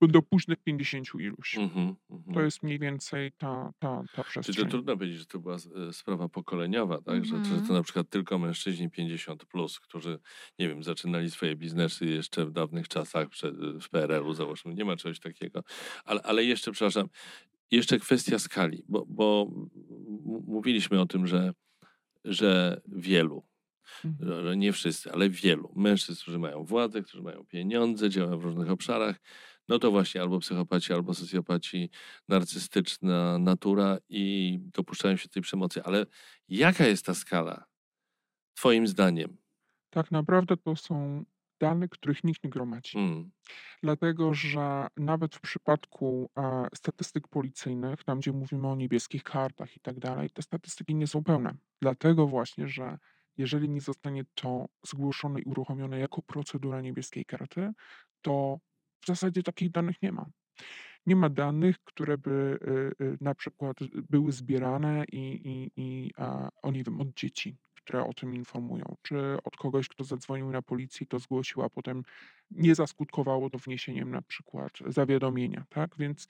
do późnych 50 iluś. Mhm, To mhm. jest mniej więcej ta, ta, ta przestrzeń. to trudno powiedzieć, że to była e, sprawa pokoleniowa, tak? Że, że to Mhm. na przykład tylko mężczyźni 50 plus, którzy, nie wiem, zaczynali swoje biznesy jeszcze w dawnych czasach, prze- w PRL-u załóżmy, nie ma czegoś takiego. Ale, ale jeszcze, przepraszam, jeszcze kwestia skali, bo, bo mówiliśmy o tym, że, że wielu, Mhm. że nie wszyscy, ale wielu mężczyzn, którzy mają władzę, którzy mają pieniądze, działają w różnych obszarach, no to właśnie albo psychopaci, albo socjopaci, narcystyczna natura i dopuszczają się tej przemocy. Ale jaka jest ta skala, Twoim zdaniem? Tak naprawdę to są dane, których nikt nie gromadzi. Mm. Dlatego, że nawet w przypadku e, statystyk policyjnych, tam gdzie mówimy o niebieskich kartach i tak dalej, te statystyki nie są pełne. Dlatego właśnie, że jeżeli nie zostanie to zgłoszone i uruchomione jako procedura niebieskiej karty, to w zasadzie takich danych nie ma. Nie ma danych, które by y, y, na przykład były zbierane i, i, i a, o nie wiem, od dzieci, które o tym informują, czy od kogoś, kto zadzwonił na policję to zgłosił, a potem nie zaskutkowało to wniesieniem na przykład zawiadomienia, tak? Więc,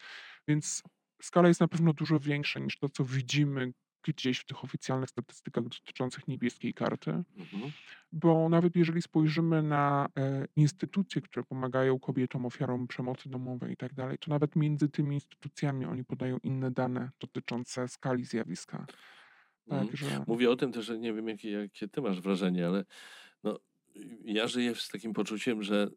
więc skala jest na pewno dużo większa niż to, co widzimy gdzieś w tych oficjalnych statystykach dotyczących niebieskiej karty, Mhm. bo nawet jeżeli spojrzymy na e, instytucje, które pomagają kobietom, ofiarom przemocy domowej i tak dalej, to nawet między tymi instytucjami oni podają inne dane dotyczące skali zjawiska. Mhm. Także Mówię o tym też, że nie wiem, jakie, jakie ty masz wrażenie, ale no, ja żyję z takim poczuciem, że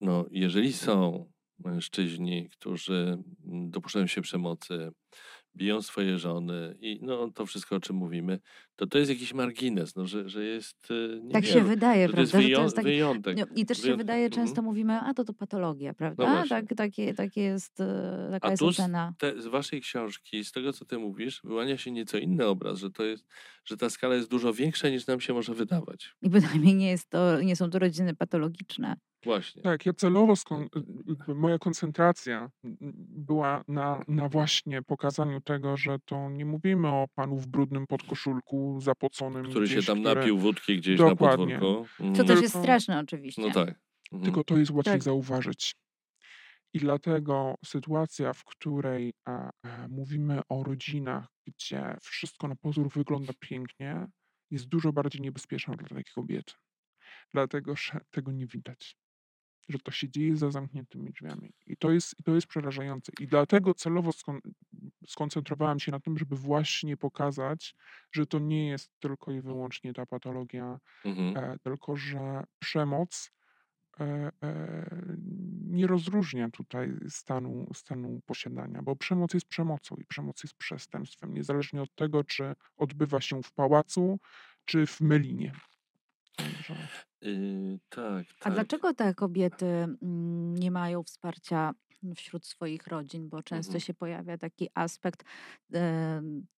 no, jeżeli są mężczyźni, którzy dopuszczają się przemocy, biją swoje żony i no, to wszystko, o czym mówimy, to to jest jakiś margines, no, że, że jest y, Tak niewielu, się wydaje, że to jest prawda? Wyją- jest taki... wyjątek. No, I też się Wyjątek. wydaje, Mhm. często mówimy, a to to patologia, prawda? właśnie. tak, takie, takie jest, e, taka A jest tu z, ocena. te, z waszej książki, z tego co ty mówisz, wyłania się nieco inny obraz, że to jest, że ta skala jest dużo większa niż nam się może wydawać. I bynajmniej nie, jest to, nie są to rodziny patologiczne. Właśnie. Tak, ja celowo, skon- jakby moja koncentracja m, była na, na właśnie pokazaniu tego, że to nie mówimy o panu w brudnym podkoszulku, zapoconym Który się gdzieś, tam które, napił wódki gdzieś Dokładnie. na podwórku. Co Mhm. też jest straszne oczywiście. No tak. Mhm. tylko to jest łatwiej Tak. zauważyć. I dlatego sytuacja, w której a, a, mówimy o rodzinach, gdzie wszystko na pozór wygląda pięknie, jest dużo bardziej niebezpieczna dla takiej kobiety. Dlatego, że tego nie widać. Że to się dzieje za zamkniętymi drzwiami. I to jest, i to jest przerażające. I dlatego celowo skon, skoncentrowałem się na tym, żeby właśnie pokazać, że to nie jest tylko i wyłącznie ta patologia Mhm. e, tylko że przemoc e, e, nie rozróżnia tutaj stanu, stanu posiadania, bo przemoc jest przemocą i przemoc jest przestępstwem, niezależnie od tego, czy odbywa się w pałacu, czy w Melinie. Także Yy, tak, A tak. dlaczego te kobiety mm, nie mają wsparcia wśród swoich rodzin? Bo często Mhm. się pojawia taki aspekt,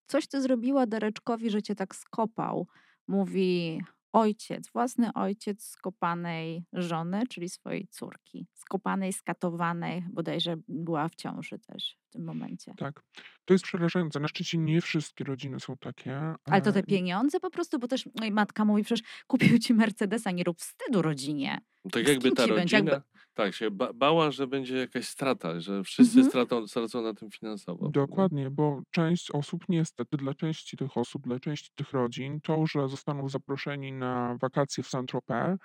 coś ty zrobiła Dareczkowi, że cię tak skopał. Mówi ojciec, własny ojciec skopanej żony, czyli swojej córki. Skopanej, skatowanej, bodajże była w ciąży też w tym momencie. tak, to jest przerażające. Na szczęście nie wszystkie rodziny są takie. Ale to e, te pieniądze po prostu, bo też no matka mówi przecież kupił ci Mercedesa, nie rób wstydu rodzinie. Tak jakby ta ci będzie, rodzina jakby- tak się ba bała, że będzie jakaś strata, że wszyscy Mhm. stracą, stracą na tym finansowo. Dokładnie, bo część osób, niestety, dla części tych osób, dla części tych rodzin, to, że zostaną zaproszeni na wakacje w Saint-Tropez,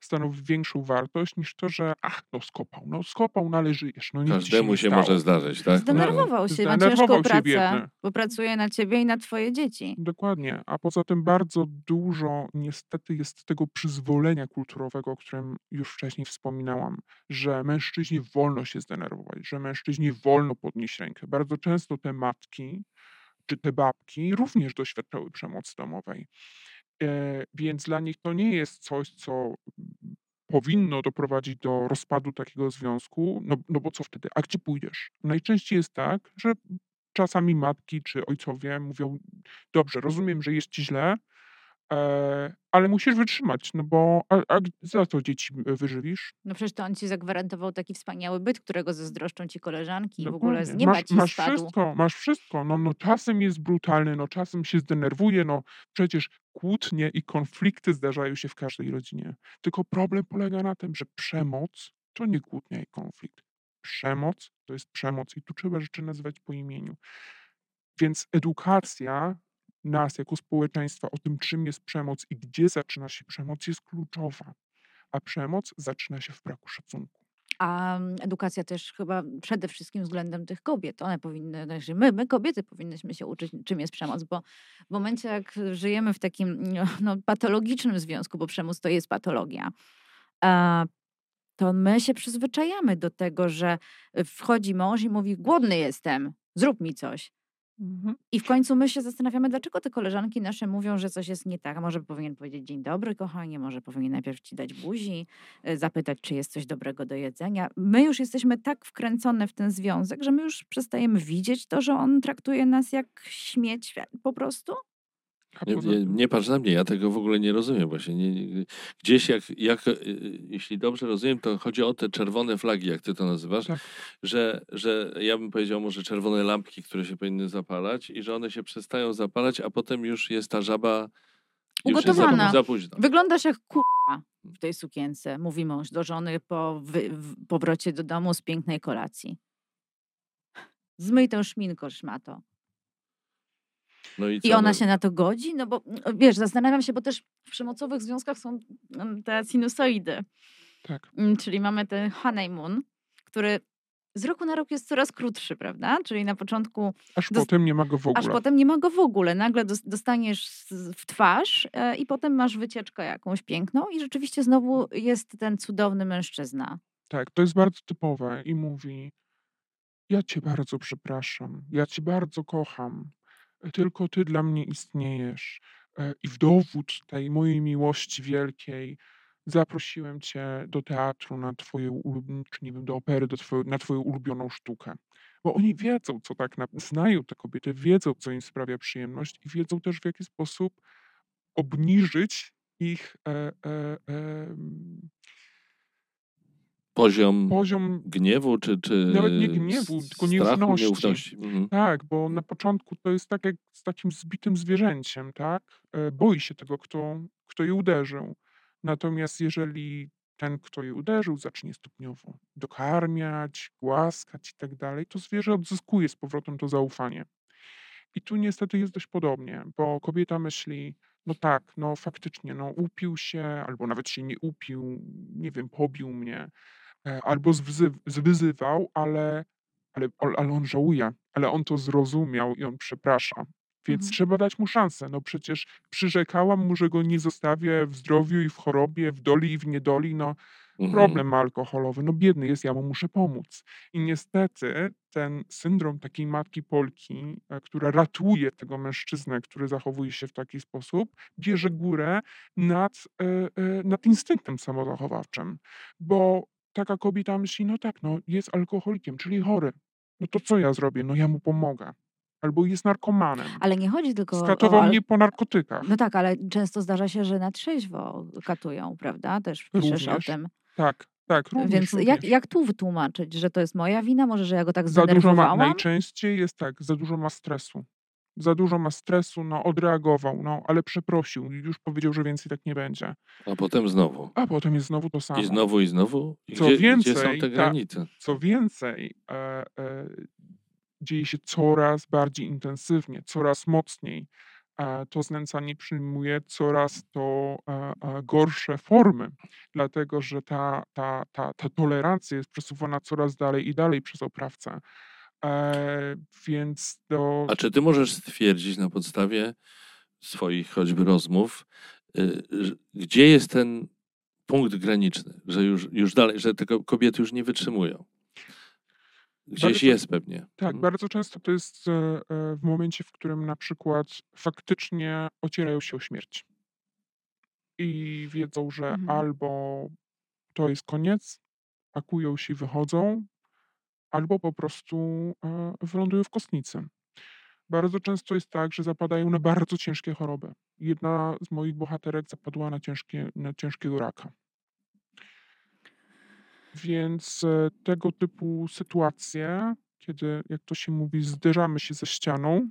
stanowi większą wartość niż to, że ach, no skopał, no skopał, no ale żyjesz, no nic ci Każdemu się stało. może zdarzyć, tak? Zdenerwował się, ma Zdenerwował ciężką się pracę, biedny. bo pracuje na ciebie i na twoje dzieci. Dokładnie, a poza tym bardzo dużo niestety jest tego przyzwolenia kulturowego, o którym już wcześniej wspominałam, że mężczyźnie wolno się zdenerwować, że mężczyźnie wolno podnieść rękę. Bardzo często te matki czy te babki również doświadczały przemocy domowej. E, więc dla nich to nie jest coś, co powinno doprowadzić do rozpadu takiego związku, no, no bo co wtedy? A gdzie pójdziesz? Najczęściej jest tak, że czasami matki czy ojcowie mówią: Dobrze, rozumiem, że jest ci źle, e, ale musisz wytrzymać, no bo a, a za co dzieci wyżywisz? No przecież to on ci zagwarantował taki wspaniały byt, którego zazdroszczą ci koleżanki i w ogóle z Dokładnie. nieba Masz, ci masz spadł. wszystko, masz wszystko. No, no czasem jest brutalny, no czasem się zdenerwuje, no przecież kłótnie i konflikty zdarzają się w każdej rodzinie. Tylko problem polega na tym, że przemoc to nie kłótnia i konflikt. Przemoc to jest przemoc i tu trzeba rzeczy nazywać po imieniu. Więc edukacja nas jako społeczeństwa o tym, czym jest przemoc i gdzie zaczyna się przemoc, jest kluczowa. A przemoc zaczyna się w braku szacunku. A mm, edukacja też chyba przede wszystkim względem tych kobiet. One powinny, znaczy my, my kobiety powinnyśmy się uczyć, czym jest przemoc, bo w momencie, jak żyjemy w takim no, no, patologicznym związku, bo przemoc to jest patologia, to my się przyzwyczajamy do tego, że wchodzi mąż i mówi: Głodny jestem, zrób mi coś. I w końcu my się zastanawiamy, dlaczego te koleżanki nasze mówią, że coś jest nie tak. Może powinien powiedzieć dzień dobry, kochanie, może powinien najpierw ci dać buzi, e, zapytać, czy jest coś dobrego do jedzenia. My już jesteśmy tak wkręcone w ten związek, że my już przestajemy widzieć to, że on traktuje nas jak śmieć po prostu. Nie, poza nie, nie patrz na mnie, ja tego w ogóle nie rozumiem właśnie. Nie, gdzieś jak, jak, y, jeśli dobrze rozumiem, to chodzi o te czerwone flagi, jak ty to nazywasz, Tak. że, że ja bym powiedział może czerwone lampki, które się powinny zapalać i że one się przestają zapalać, a potem już jest ta żaba już jest za, Ugotowana. późno. Wyglądasz jak kurwa w tej sukience, mówi mąż do żony po wy, w powrocie do domu z pięknej kolacji. zmyj tę szminkę, szmato. No i, I ona No, się na to godzi? No bo wiesz, zastanawiam się, bo też w przemocowych związkach są mm, te sinusoidy. Tak. Mm, Czyli mamy ten honeymoon, który z roku na rok jest coraz krótszy, prawda? Czyli na początku, Aż Dos- potem nie ma go w ogóle. aż potem nie ma go w ogóle. Nagle dos- dostaniesz w twarz e, i potem masz wycieczkę jakąś piękną i rzeczywiście znowu jest ten cudowny mężczyzna. Tak, to jest bardzo typowe i mówi: Ja cię bardzo przepraszam, ja cię bardzo kocham, tylko ty dla mnie istniejesz. E, I w dowód tej mojej miłości wielkiej zaprosiłem cię do teatru na twoją czy nie wiem, do opery, do twoją, na twoją ulubioną sztukę. Bo oni wiedzą, co tak naprawdę, znają te kobiety, wiedzą, co im sprawia przyjemność i wiedzą też, w jaki sposób obniżyć ich e, e, poziom poziom gniewu, czy, czy Nawet nie gniewu, tylko nieufności. nieufności. Mhm. Tak, bo na początku to jest tak jak z takim zbitym zwierzęciem, tak? E, Boi się tego, kto, kto je uderzył. Natomiast jeżeli ten, kto je uderzył, zacznie stopniowo dokarmiać, głaskać i tak dalej, to zwierzę odzyskuje z powrotem to zaufanie. I tu niestety jest dość podobnie, bo kobieta myśli, no tak, no faktycznie, no upił się, albo nawet się nie upił, nie wiem, pobił mnie, albo zwyzy- zwyzywał, ale, ale, ale on żałuje, ale on to zrozumiał i on przeprasza. Więc Mhm. trzeba dać mu szansę. No przecież przyrzekałam mu, że go nie zostawię w zdrowiu i w chorobie, w doli i w niedoli. No Mhm. problem alkoholowy, no biedny jest, ja mu muszę pomóc. I niestety ten syndrom takiej matki Polki, e, która ratuje tego mężczyznę, który zachowuje się w taki sposób, bierze górę nad, e, e, nad instynktem samozachowawczym. Bo taka kobieta myśli, no tak, no jest alkoholikiem, czyli chory. No to co ja zrobię? No ja mu pomogę. Albo jest narkomanem. Ale nie chodzi tylko Skatował o... al- mnie po narkotykach. No tak, ale często zdarza się, że na trzeźwo katują, prawda? Też piszesz Również. o tym. Tak, tak, również, Więc również. jak, jak tu wytłumaczyć, że to jest moja wina? Może, że ja go tak Za dużo ma, zdenerwowałam? najczęściej jest tak, za dużo ma stresu. Za dużo ma stresu, no odreagował, no ale przeprosił i już powiedział, że więcej tak nie będzie. A potem znowu. A potem jest znowu to samo. I znowu, i znowu. I Co gdzie, gdzie więcej, są te ta- granice? Co więcej, e, e, dzieje się coraz bardziej intensywnie, coraz mocniej. E, to znęcanie przyjmuje coraz to e, e, gorsze formy, dlatego że ta, ta, ta, ta tolerancja jest przesuwana coraz dalej i dalej przez oprawcę. E, więc to. A czy ty możesz stwierdzić na podstawie swoich choćby rozmów, y, gdzie jest ten punkt graniczny, że już, już dalej, że te ko- kobiety już nie wytrzymują? Gdzieś Bardzo- jest pewnie. Tak, Mhm. bardzo często to jest e, e, w momencie, w którym na przykład faktycznie ocierają się o śmierć. I wiedzą, że Mhm. albo to jest koniec, pakują się i wychodzą, albo po prostu e, wylądują w kostnicy. Bardzo często jest tak, że zapadają na bardzo ciężkie choroby. Jedna z moich bohaterek zapadła na, ciężkie, na ciężkiego raka. Więc e, tego typu sytuacje, kiedy, jak to się mówi, zderzamy się ze ścianą,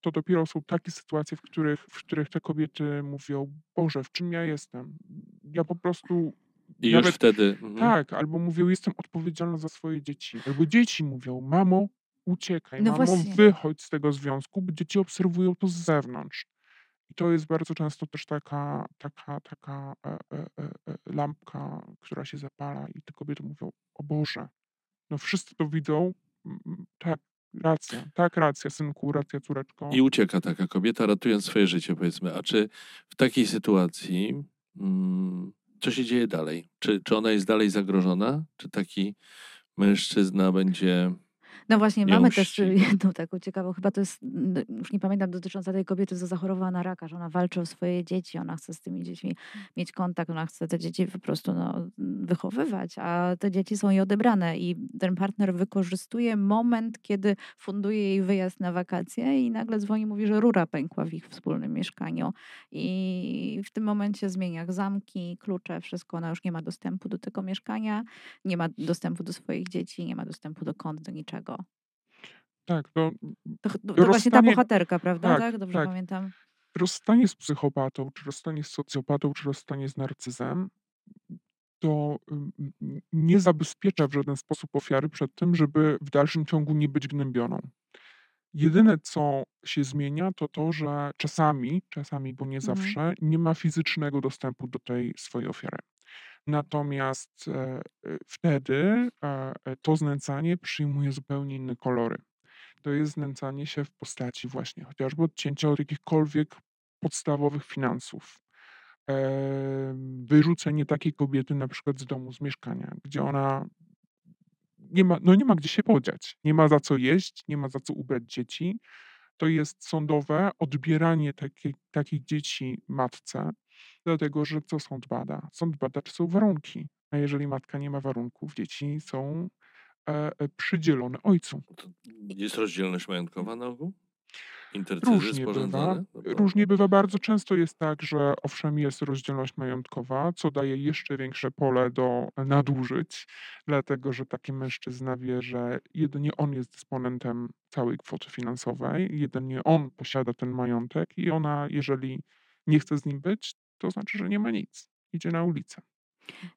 to dopiero są takie sytuacje, w których, w których te kobiety mówią: Boże, w czym ja jestem? Ja po prostu. I już nawet wtedy. mhm. tak, albo mówią: Jestem odpowiedzialna za swoje dzieci. Albo dzieci mówią: Mamo, uciekaj, No mamo, właśnie. wychodź z tego związku, bo dzieci obserwują to z zewnątrz. I to jest bardzo często też taka, taka, taka e, e, e, e, lampka, która się zapala, i te kobiety mówią: O Boże, no wszyscy to widzą. Tak, racja, tak, racja, synku, racja, córeczko. I ucieka taka kobieta, ratując swoje życie, powiedzmy. A czy w takiej sytuacji, mm, co się dzieje dalej? Czy, czy ona jest dalej zagrożona? Czy taki mężczyzna będzie. No właśnie, mamy też jedną taką ciekawą, chyba to jest, już nie pamiętam, dotycząca tej kobiety, co zachorowała na raka, że ona walczy o swoje dzieci, ona chce z tymi dziećmi mieć kontakt, ona chce te dzieci po prostu no, wychowywać, a te dzieci są jej odebrane. I ten partner wykorzystuje moment, kiedy funduje jej wyjazd na wakacje i nagle dzwoni, mówi, że rura pękła w ich wspólnym mieszkaniu. I w tym momencie zmienia zamki, klucze, wszystko, ona już nie ma dostępu do tego mieszkania, nie ma dostępu do swoich dzieci, nie ma dostępu do kont, do niczego. Tak, to To, to, to właśnie ta bohaterka, prawda? tak, Tak, dobrze tak. pamiętam. rozstanie z psychopatą, czy rozstanie z socjopatą, czy rozstanie z narcyzem, to nie zabezpiecza w żaden sposób ofiary przed tym, żeby w dalszym ciągu nie być gnębioną. Jedyne, co się zmienia, to to, że czasami, czasami, bo nie Mhm. zawsze, nie ma fizycznego dostępu do tej swojej ofiary. Natomiast e, e, wtedy e, to znęcanie przyjmuje zupełnie inne kolory. To jest znęcanie się w postaci właśnie chociażby odcięcia od jakichkolwiek podstawowych finansów. Wyrzucenie takiej kobiety na przykład z domu, z mieszkania, gdzie ona nie ma, no nie ma gdzie się podziać, nie ma za co jeść, nie ma za co ubrać dzieci. To jest sądowe odbieranie takich dzieci matce, dlatego że co sąd bada? Sąd bada, czy są warunki. A jeżeli matka nie ma warunków, dzieci są przydzielone ojcu. To jest rozdzielność majątkowa na ogół? Intercyzy Różnie bywa. No Różnie bywa. Bardzo często jest tak, że owszem jest rozdzielność majątkowa, co daje jeszcze większe pole do nadużyć, dlatego że taki mężczyzna wie, że jedynie on jest dysponentem całej kwoty finansowej, jedynie on posiada ten majątek i ona, jeżeli nie chce z nim być, to znaczy, że nie ma nic. Idzie na ulicę.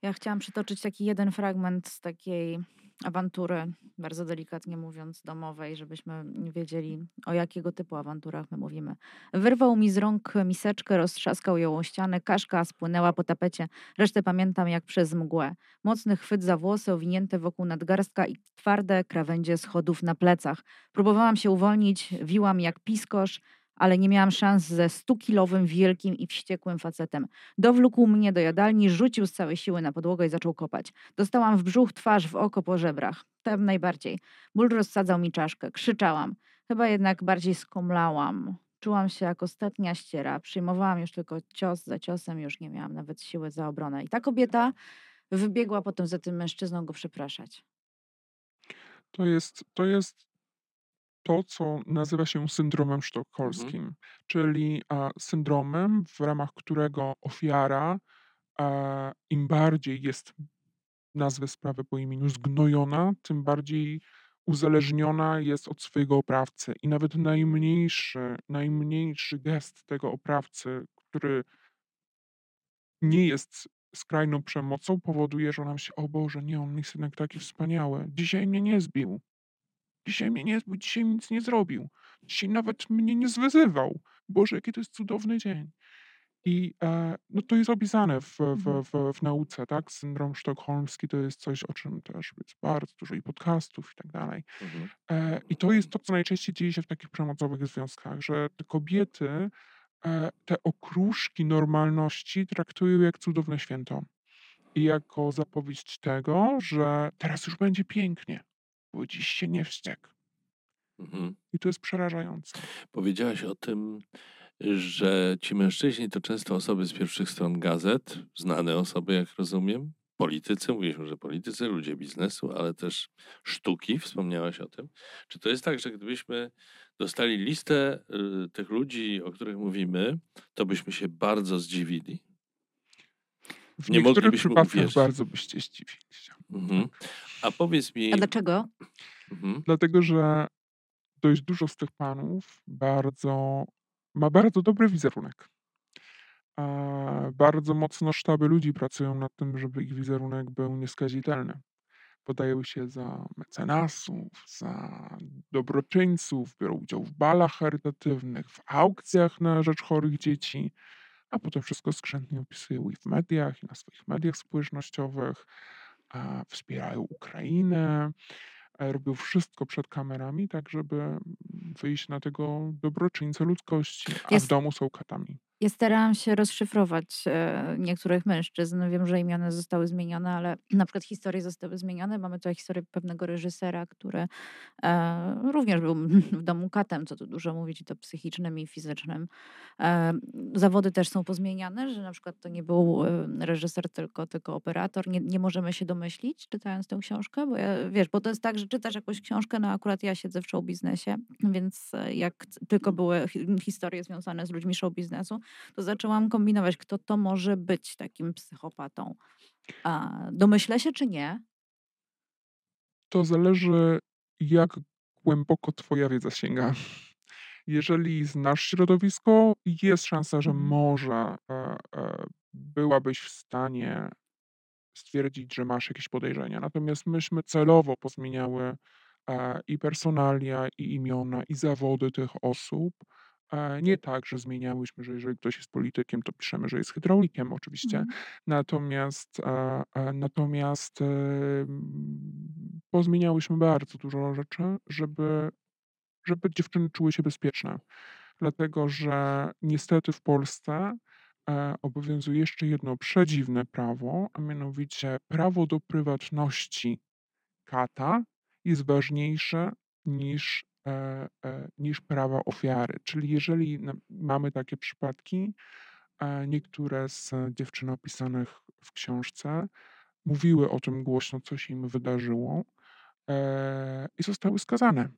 Ja chciałam przytoczyć taki jeden fragment z takiej awantury, bardzo delikatnie mówiąc, domowej, żebyśmy wiedzieli, o jakiego typu awanturach my mówimy. Wyrwał mi z rąk miseczkę, roztrzaskał ją o ścianę, kaszka spłynęła po tapecie. Resztę pamiętam jak przez mgłę. Mocny chwyt za włosy, owinięte wokół nadgarstka i twarde krawędzie schodów na plecach. Próbowałam się uwolnić, wiłam jak piskosz, ale nie miałam szans ze stukilowym, wielkim i wściekłym facetem. Dowlókł mnie do jadalni, rzucił z całej siły na podłogę i zaczął kopać. Dostałam w brzuch, twarz, w oko po żebrach. Tam najbardziej. Ból rozsadzał mi czaszkę. Krzyczałam. Chyba jednak bardziej skomlałam. Czułam się jak ostatnia ściera. Przyjmowałam już tylko cios za ciosem, już nie miałam nawet siły za obronę. I ta kobieta wybiegła potem za tym mężczyzną go przepraszać. To jest, to jest to, co nazywa się syndromem sztokholmskim, czyli a, syndromem, w ramach którego ofiara im bardziej jest, nazwę sprawy po imieniu, zgnojona, tym bardziej uzależniona jest od swojego oprawcy. I nawet najmniejszy, najmniejszy gest tego oprawcy, który nie jest skrajną przemocą, powoduje, że ona myśli, o Boże, nie, on jest jednak taki wspaniały. Dzisiaj mnie nie zbił. Dzisiaj mnie nie dzisiaj nic nie zrobił. Dzisiaj nawet mnie nie zwyzywał. Boże, jaki to jest cudowny dzień. I e, no to jest opisane w, w, Mhm. w, w nauce, tak? Syndrom sztokholmski to jest coś, o czym też jest bardzo dużo i podcastów i tak dalej. Mhm. E, I to jest to, co najczęściej dzieje się w takich przemocowych związkach, że te kobiety e, te okruszki normalności traktują jak cudowne święto. I jako zapowiedź tego, że teraz już będzie pięknie, bo dziś się nie wściekł. Mhm. I to jest przerażające. Powiedziałaś o tym, że ci mężczyźni to często osoby z pierwszych stron gazet, znane osoby, jak rozumiem, politycy, mówiliśmy, że politycy, ludzie biznesu, ale też sztuki, wspomniałaś o tym. Czy to jest tak, że gdybyśmy dostali listę y, tych ludzi, o których mówimy, to byśmy się bardzo zdziwili? W Nie moglibyśmy przypadkach uwierzyć. bardzo byście zdziwili się. Mhm. A powiedz mi... A dlaczego? Mhm. Dlatego, że dość dużo z tych panów bardzo ma bardzo dobry wizerunek. A bardzo mocno sztaby ludzi pracują nad tym, żeby ich wizerunek był nieskazitelny. Podają się za mecenasów, za dobroczyńców, biorą udział w balach charytatywnych, w aukcjach na rzecz chorych dzieci, a potem wszystko skrzętnie opisują i w mediach, i na swoich mediach społecznościowych, wspierają Ukrainę, e, robią wszystko przed kamerami, tak żeby wyjść na tego dobroczyńcę ludzkości, a w Jest- domu są katami. Ja starałam się rozszyfrować e, niektórych mężczyzn. Wiem, że imiona zostały zmienione, ale na przykład historie zostały zmienione. Mamy tutaj historię pewnego reżysera, który e, również był w domu katem, co tu dużo mówić, i to psychicznym i fizycznym. E, zawody też są pozmieniane, że na przykład to nie był reżyser, tylko, tylko operator. Nie, nie możemy się domyślić, czytając tę książkę, bo ja, wiesz, bo to jest tak, że czytasz jakąś książkę, no akurat ja siedzę w show biznesie, więc jak tylko były hi- historie związane z ludźmi show biznesu, to zaczęłam kombinować, kto to może być takim psychopatą. A domyślę się, czy nie? To zależy, jak głęboko twoja wiedza sięga. Jeżeli znasz środowisko, jest szansa, że Mhm. może e, e, byłabyś w stanie stwierdzić, że masz jakieś podejrzenia. Natomiast myśmy celowo pozmieniały e, i personalia, i imiona, i zawody tych osób. E, nie tak, że zmieniałyśmy, że jeżeli ktoś jest politykiem, to piszemy, że jest hydraulikiem oczywiście. Mhm. Natomiast, e, e, natomiast pozmieniałyśmy bardzo dużo rzeczy, żeby, żeby dziewczyny czuły się bezpieczne. Dlatego, że niestety w Polsce obowiązuje jeszcze jedno przedziwne prawo, a mianowicie prawo do prywatności kata jest ważniejsze niż, niż prawa ofiary. Czyli jeżeli mamy takie przypadki, e, niektóre z dziewczyn opisanych w książce mówiły o tym głośno, co się im wydarzyło e, i zostały skazane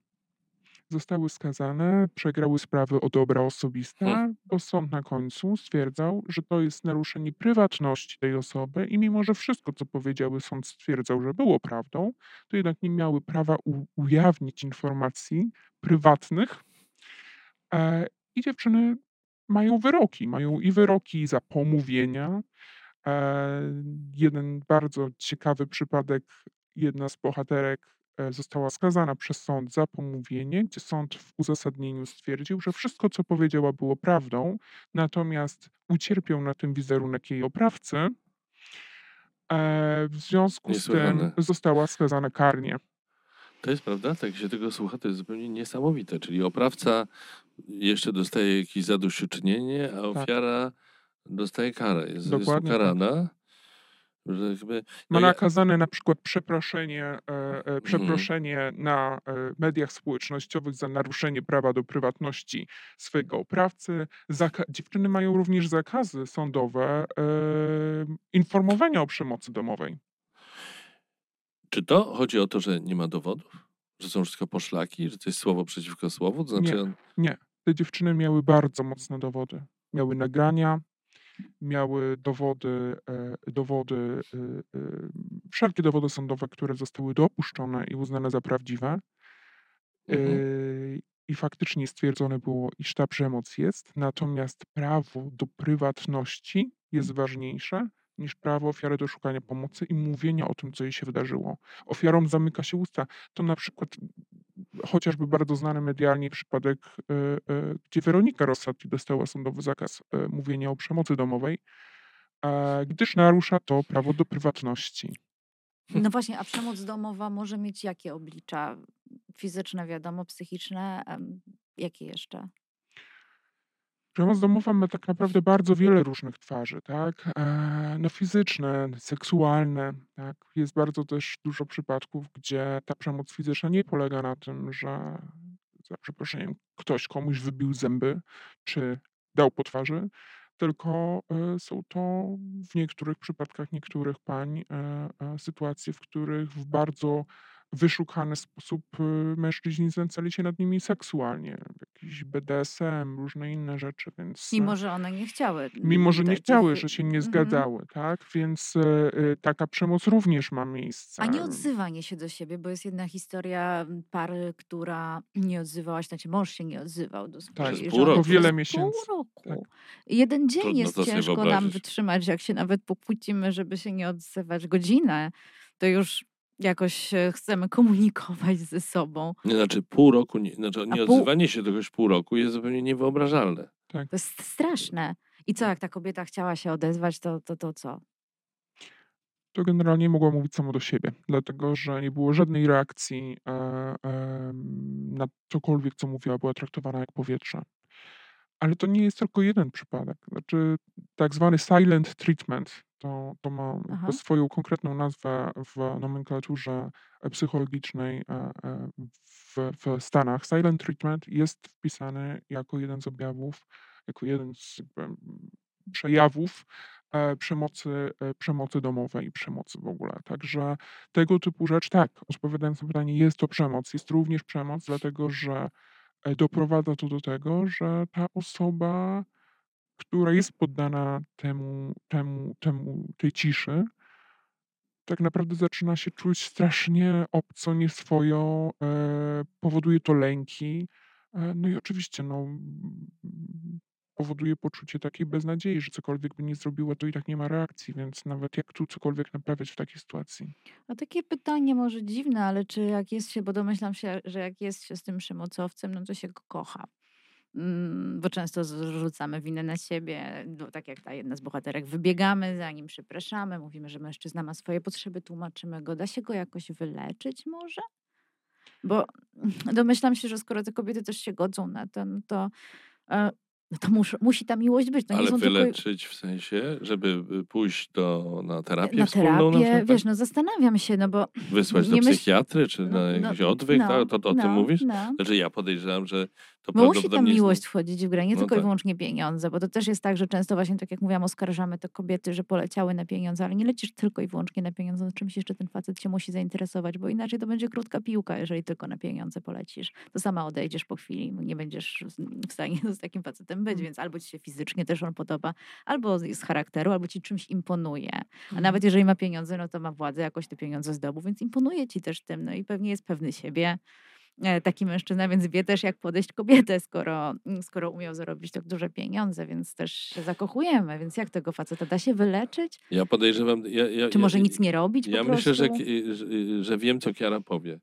zostały skazane, przegrały sprawy o dobra osobiste, bo sąd na końcu stwierdzał, że to jest naruszenie prywatności tej osoby i mimo, że wszystko, co powiedziały, sąd stwierdzał, że było prawdą, to jednak nie miały prawa ujawnić informacji prywatnych. E, I dziewczyny mają wyroki. Mają i wyroki za pomówienia. E, jeden bardzo ciekawy przypadek, jedna z bohaterek została skazana przez sąd za pomówienie, gdzie sąd w uzasadnieniu stwierdził, że wszystko, co powiedziała, było prawdą, natomiast ucierpiał na tym wizerunek jej oprawcy. E, w związku z tym została skazana karnie. To jest prawda, tak się tego słucha, to jest zupełnie niesamowite. Czyli oprawca jeszcze dostaje jakieś zadośćuczynienie, a Tak. ofiara dostaje karę. Jest, jest Dokładnie tak. Że jakby, Ma no ja, nakazane na przykład przeproszenie, e, e, mhm. przeproszenie na e, mediach społecznościowych za naruszenie prawa do prywatności swojego oprawcy. Zaka- dziewczyny mają również zakazy sądowe e, informowania o przemocy domowej. Czy to chodzi o to, że nie ma dowodów? Że są wszystko poszlaki? Że to jest słowo przeciwko słowu? To znaczy, Nie, te dziewczyny miały bardzo mocne dowody. Miały nagrania, miały dowody, e, dowody, e, e, wszelkie dowody sądowe, które zostały dopuszczone i uznane za prawdziwe. mhm. I faktycznie stwierdzone było, iż ta przemoc jest, natomiast prawo do prywatności jest ważniejsze niż prawo ofiary do szukania pomocy i mówienia o tym, co jej się wydarzyło. Ofiarom zamyka się usta. To na przykład chociażby bardzo znany medialnie przypadek, e, e, gdzie Weronika Rossati dostała sądowy zakaz e, mówienia o przemocy domowej, gdyż narusza to prawo do prywatności. No właśnie, a przemoc domowa może mieć jakie oblicza? Fizyczne, wiadomo, psychiczne, jakie jeszcze? Przemoc domowa ma tak naprawdę bardzo wiele różnych twarzy, tak? E, no fizyczne, seksualne, tak? Jest bardzo też dużo przypadków, gdzie ta przemoc fizyczna nie polega na tym, że za przeproszeniem ktoś komuś wybił zęby czy dał po twarzy, tylko e, są to w niektórych przypadkach niektórych pań e, sytuacje, w których w bardzo wyszukany sposób y, mężczyźni znęcali się nad nimi seksualnie. Jakiś BDSM, różne inne rzeczy, więc... Mimo, że one nie chciały. Mimo, że nie chciały, że się nie Mhm. zgadzały, tak? Więc e, taka przemoc również ma miejsce. A nie odzywanie się do siebie, bo jest jedna historia pary, która nie odzywała się, znaczy mąż się nie odzywał do swojej Przez pół żony roku. Wiele miesięcy, Pół roku. tak. Jeden dzień Trudno jest ciężko nam wytrzymać, jak się nawet popłcimy, żeby się nie odzywać godzinę, to już jakoś się chcemy komunikować ze sobą. nie, znaczy pół roku, nie, znaczy nie pół- odzywanie się do kogoś pół roku jest zupełnie niewyobrażalne. To jest straszne. I co, jak ta kobieta chciała się odezwać, to, to, to co? to generalnie mogła mówić samo do siebie, dlatego że nie było żadnej reakcji e, em, na cokolwiek, co mówiła, była traktowana jak powietrze. Ale to nie jest tylko jeden przypadek. Znaczy, tak zwany silent treatment to, to ma Aha. swoją konkretną nazwę w nomenklaturze psychologicznej e, e, w, w Stanach. Silent treatment jest wpisany jako jeden z objawów, jako jeden z przejawów e, przemocy, e, przemocy domowej i przemocy w ogóle. Także tego typu rzecz, tak, odpowiadając na pytanie, jest to przemoc. Jest również przemoc, dlatego że e, doprowadza to do tego, że ta osoba, która jest poddana temu, temu, temu tej ciszy, tak naprawdę zaczyna się czuć strasznie obco, nieswojo, e, powoduje to lęki. E, no i oczywiście, no, powoduje poczucie takiej beznadziei, że cokolwiek by nie zrobiła, to i tak nie ma reakcji, więc nawet jak tu cokolwiek naprawiać w takiej sytuacji? A takie pytanie może dziwne, ale czy jak jest się, bo domyślam się, że jak jest się z tym przemocowcem, no to się go kocha. Mm, Bo często zrzucamy winę na siebie, no, tak jak ta jedna z bohaterek. Wybiegamy za nim, przepraszamy, mówimy, że mężczyzna ma swoje potrzeby, tłumaczymy go. Da się go jakoś wyleczyć może? Bo domyślam się, że skoro te kobiety też się godzą na to, no to, e, no to mus, musi ta miłość być. To nie Ale są tylko wyleczyć w sensie, żeby y, pójść do, na terapię na wspólną na terapię. przykład? Wiesz, no zastanawiam się, no bo Wysłać do myśl- psychiatry, czy na no, jakiś odwyk, no, tak? to, to o tym no, mówisz? No. Znaczy ja podejrzewam, że to Bo musi ta prawdopodobnie jest- miłość wchodzić w grę, nie No tylko i tak. wyłącznie pieniądze, bo to też jest tak, że często właśnie, tak jak mówiłam, oskarżamy te kobiety, że poleciały na pieniądze, ale nie lecisz tylko i wyłącznie na pieniądze, no czymś jeszcze ten facet się musi zainteresować, bo inaczej to będzie krótka piłka, jeżeli tylko na pieniądze polecisz. To sama odejdziesz po chwili, nie będziesz w stanie z takim facetem być, więc albo ci się fizycznie też on podoba, albo z charakteru, albo ci czymś imponuje. A nawet jeżeli ma pieniądze, no to ma władzę, jakoś te pieniądze zdobył, więc imponuje ci też tym, no i pewnie jest pewny siebie taki mężczyzna, więc wie też, jak podejść kobietę, skoro, mm, skoro umiał zarobić tak duże pieniądze, więc też się zakochujemy. Więc jak tego faceta da się wyleczyć? Ja podejrzewam... Ja, ja, Czy może ja, nic nie robić Ja myślę, że, że, że wiem, co Kiara powie.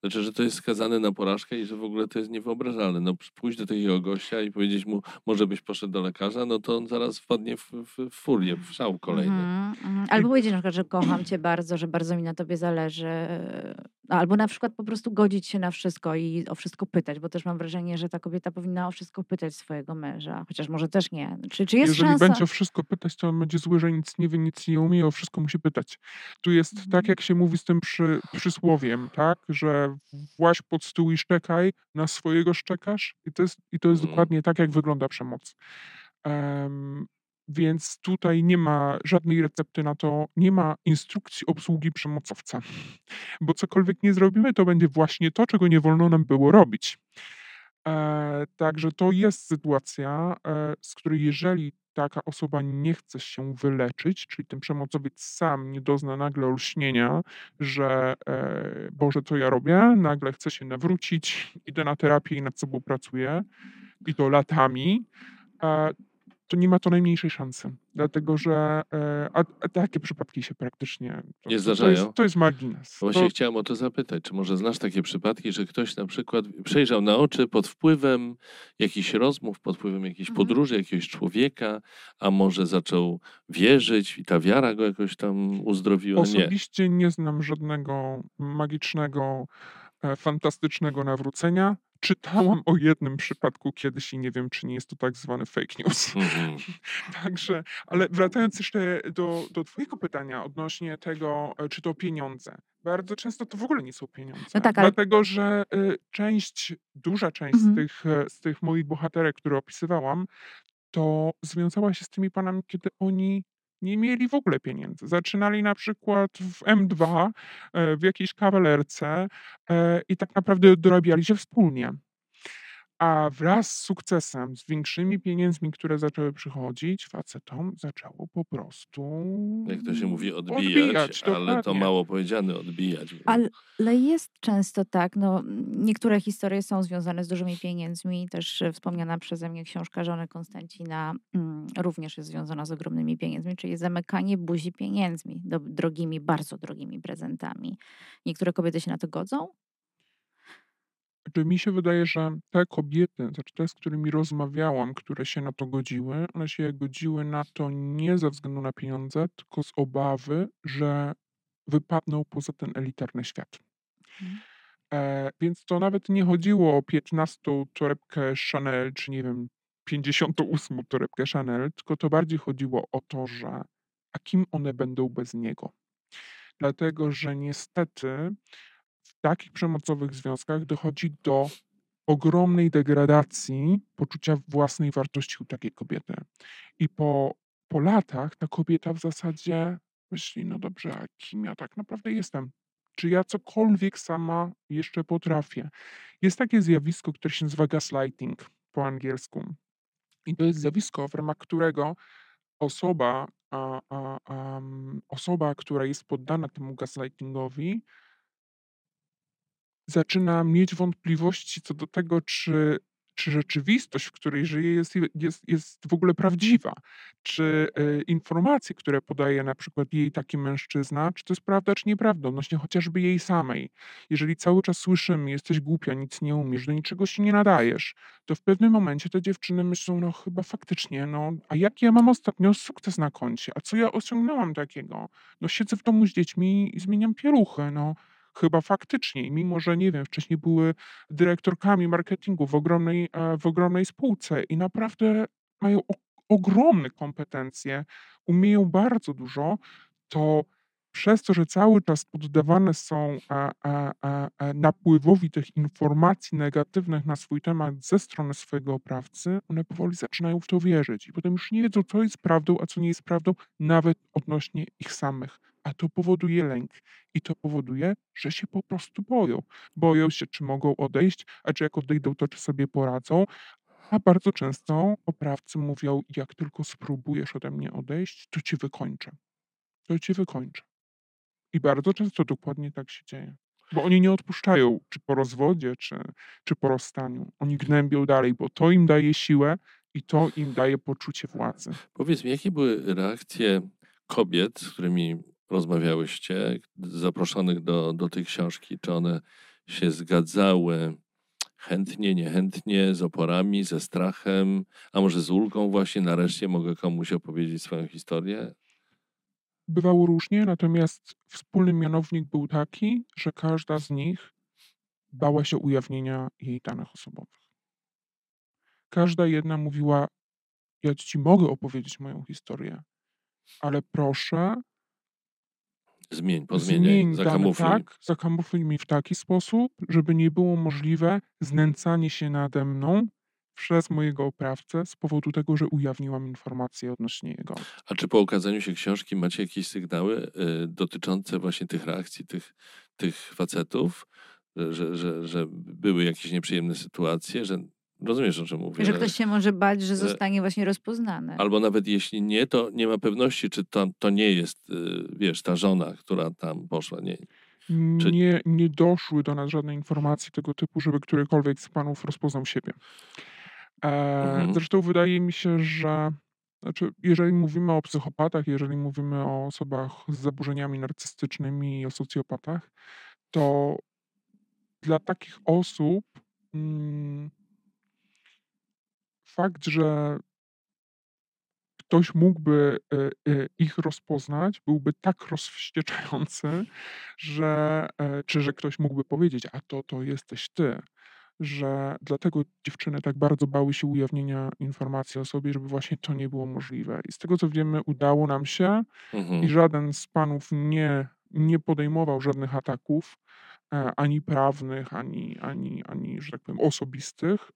Znaczy, że to jest skazane na porażkę i że w ogóle to jest niewyobrażalne. No, pójść do takiego gościa i powiedzieć mu, może byś poszedł do lekarza, no to on zaraz wpadnie w, w, w furię, w szał kolejny. Mhm, mhm. Albo powiedzieć na przykład, że kocham cię bardzo, że bardzo mi na tobie zależy. Albo na przykład po prostu godzić się na wszystko i o wszystko pytać, bo też mam wrażenie, że ta kobieta powinna o wszystko pytać swojego męża, chociaż może też nie. Czy, czy jest Jeżeli szansa? będzie o wszystko pytać, to on będzie zły, że nic nie wie, nic nie umie, o wszystko musi pytać. Tu jest Mhm. tak, jak się mówi z tym przy, przysłowiem, tak, że właź pod stół i szczekaj, na swojego szczekasz i to jest, i to jest Mhm. dokładnie tak, jak wygląda przemoc. Em, więc tutaj nie ma żadnej recepty na to, nie ma instrukcji obsługi przemocowca. Bo cokolwiek nie zrobimy, to będzie właśnie to, czego nie wolno nam było robić. E, także to jest sytuacja, e, z której jeżeli taka osoba nie chce się wyleczyć, czyli ten przemocowiec sam nie dozna nagle olśnienia, że e, Boże, co ja robię? Nagle chcę się nawrócić, idę na terapię i nad sobą pracuję i to latami, e, to nie ma to najmniejszej szansy. Dlatego, że e, a, a takie przypadki się praktycznie. To, Nie to, to, zdarzają? jest, to jest margines. Właśnie To, chciałem o to zapytać, czy może znasz takie przypadki, że ktoś na przykład przejrzał na oczy pod wpływem jakichś rozmów, pod wpływem jakiejś Mhm. podróży, jakiegoś człowieka, a może zaczął wierzyć i ta wiara go jakoś tam uzdrowiła? Nie. Osobiście nie znam żadnego magicznego, e, fantastycznego nawrócenia. Czytałam o jednym przypadku kiedyś i nie wiem, czy nie jest to tak zwany fake news. Mhm. Także, ale wracając jeszcze do, do Twojego pytania odnośnie tego, e, czy to pieniądze. Bardzo często to w ogóle nie są pieniądze. No tak, ale- Dlatego, że y, część, duża część z, Mhm. tych, e, z tych moich bohaterek, które opisywałam, to związała się z tymi panami, kiedy oni nie mieli w ogóle pieniędzy. Zaczynali na przykład w M2, e, w jakiejś kawalerce e, i tak naprawdę dorabiali się wspólnie. A wraz z sukcesem, z większymi pieniędzmi, które zaczęły przychodzić, facetom zaczęło po prostu. Jak to się mówi, odbijać, Odbijać, ale to mało powiedziane, odbijać. Ale jest często tak, no niektóre historie są związane z dużymi pieniędzmi, też e, wspomniana przeze mnie książka żony Konstancina mm, również jest związana z ogromnymi pieniędzmi, czyli zamykanie buzi pieniędzmi, do, drogimi, bardzo drogimi prezentami. Niektóre kobiety się na to godzą? Czy mi się wydaje, że te kobiety, znaczy te, z którymi rozmawiałam, które się na to godziły, one się godziły na to nie ze względu na pieniądze, tylko z obawy, że wypadną poza ten elitarny świat. Mhm. E, więc to nawet nie chodziło o 15 torebkę Chanel, czy nie wiem, 58 torebkę Chanel, tylko to bardziej chodziło o to, że a kim one będą bez niego. Dlatego, że niestety takich przemocowych związkach dochodzi do ogromnej degradacji poczucia własnej wartości u takiej kobiety. I po, po latach ta kobieta w zasadzie myśli, no dobrze, a kim ja tak naprawdę jestem? Czy ja cokolwiek sama jeszcze potrafię? Jest takie zjawisko, które się nazywa gaslighting po angielsku. I to jest zjawisko, w ramach którego osoba, a, a, am, osoba, która jest poddana temu gaslightingowi, zaczyna mieć wątpliwości co do tego, czy czy rzeczywistość, w której żyje, jest, jest, jest w ogóle prawdziwa. Czy y, informacje, które podaje na przykład jej taki mężczyzna, czy to jest prawda, czy nieprawda, odnośnie chociażby jej samej. Jeżeli cały czas słyszymy, jesteś głupia, nic nie umiesz, do niczego się nie nadajesz, to w pewnym momencie te dziewczyny myślą, no chyba faktycznie, no a jaki ja mam ostatnio sukces na koncie, a co ja osiągnęłam takiego? No siedzę w domu z dziećmi i zmieniam pieluchy, no chyba faktycznie, mimo że nie wiem, wcześniej były dyrektorkami marketingu w ogromnej, e, w ogromnej spółce i naprawdę mają ogromne kompetencje, umieją bardzo dużo, to przez to, że cały czas poddawane są napływowi tych informacji negatywnych na swój temat ze strony swojego oprawcy, one powoli zaczynają w to wierzyć i potem już nie wiedzą, co jest prawdą, a co nie jest prawdą, nawet odnośnie ich samych. A to powoduje lęk i to powoduje, że się po prostu boją. Boją się, czy mogą odejść, a czy jak odejdą, to czy sobie poradzą. A bardzo często oprawcy mówią, jak tylko spróbujesz ode mnie odejść, to cię wykończę. To cię wykończę. I bardzo często dokładnie tak się dzieje. Bo oni nie odpuszczają, czy po rozwodzie, czy, czy po rozstaniu. Oni gnębią dalej, bo to im daje siłę i to im daje poczucie władzy. Powiedz mi, jakie były reakcje kobiet, z którymi rozmawiałyście, zaproszonych do, do tej książki? Czy one się zgadzały chętnie, niechętnie, z oporami, ze strachem, a może z ulgą właśnie nareszcie mogę komuś opowiedzieć swoją historię? Bywało różnie, natomiast wspólny mianownik był taki, że każda z nich bała się ujawnienia jej danych osobowych. Każda jedna mówiła: Ja ci mogę opowiedzieć moją historię, ale proszę, Zmień, pozmieniaj, zmień dane zakamufluj. tak, zakamufluj mi w taki sposób, żeby nie było możliwe znęcanie się nade mną przez mojego oprawcę z powodu tego, że ujawniłam informacje odnośnie jego. A czy po ukazaniu się książki macie jakieś sygnały y, dotyczące właśnie tych reakcji tych, tych facetów, że, że, że były jakieś nieprzyjemne sytuacje, że rozumiesz o czym mówię? Że ktoś się może bać, że zostanie właśnie rozpoznany. Albo nawet jeśli nie, to nie ma pewności, czy to, to nie jest, y, wiesz, ta żona, która tam poszła. Nie, Czy- Nie, nie doszły do nas żadne informacje tego typu, żeby którykolwiek z panów rozpoznał siebie. E, Mhm. Zresztą wydaje mi się, że znaczy, jeżeli mówimy o psychopatach, jeżeli mówimy o osobach z zaburzeniami narcystycznymi i o socjopatach, to dla takich osób mm, fakt, że ktoś mógłby e, e, ich rozpoznać, byłby tak rozwścieczający, że, czy że ktoś mógłby powiedzieć, a to to jesteś ty, że dlatego dziewczyny tak bardzo bały się ujawnienia informacji o sobie, żeby właśnie to nie było możliwe. I z tego co wiemy, udało nam się i mhm. żaden z panów nie, nie podejmował żadnych ataków, ani prawnych, ani, ani, ani, że tak powiem, osobistych,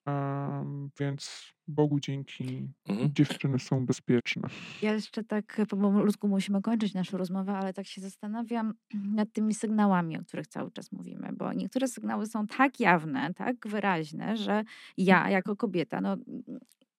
więc Bogu dzięki Mhm. dziewczyny są bezpieczne. Ja jeszcze tak powolutku musimy kończyć naszą rozmowę, ale tak się zastanawiam nad tymi sygnałami, o których cały czas mówimy, bo niektóre sygnały są tak jawne, tak wyraźne, że ja jako kobieta, no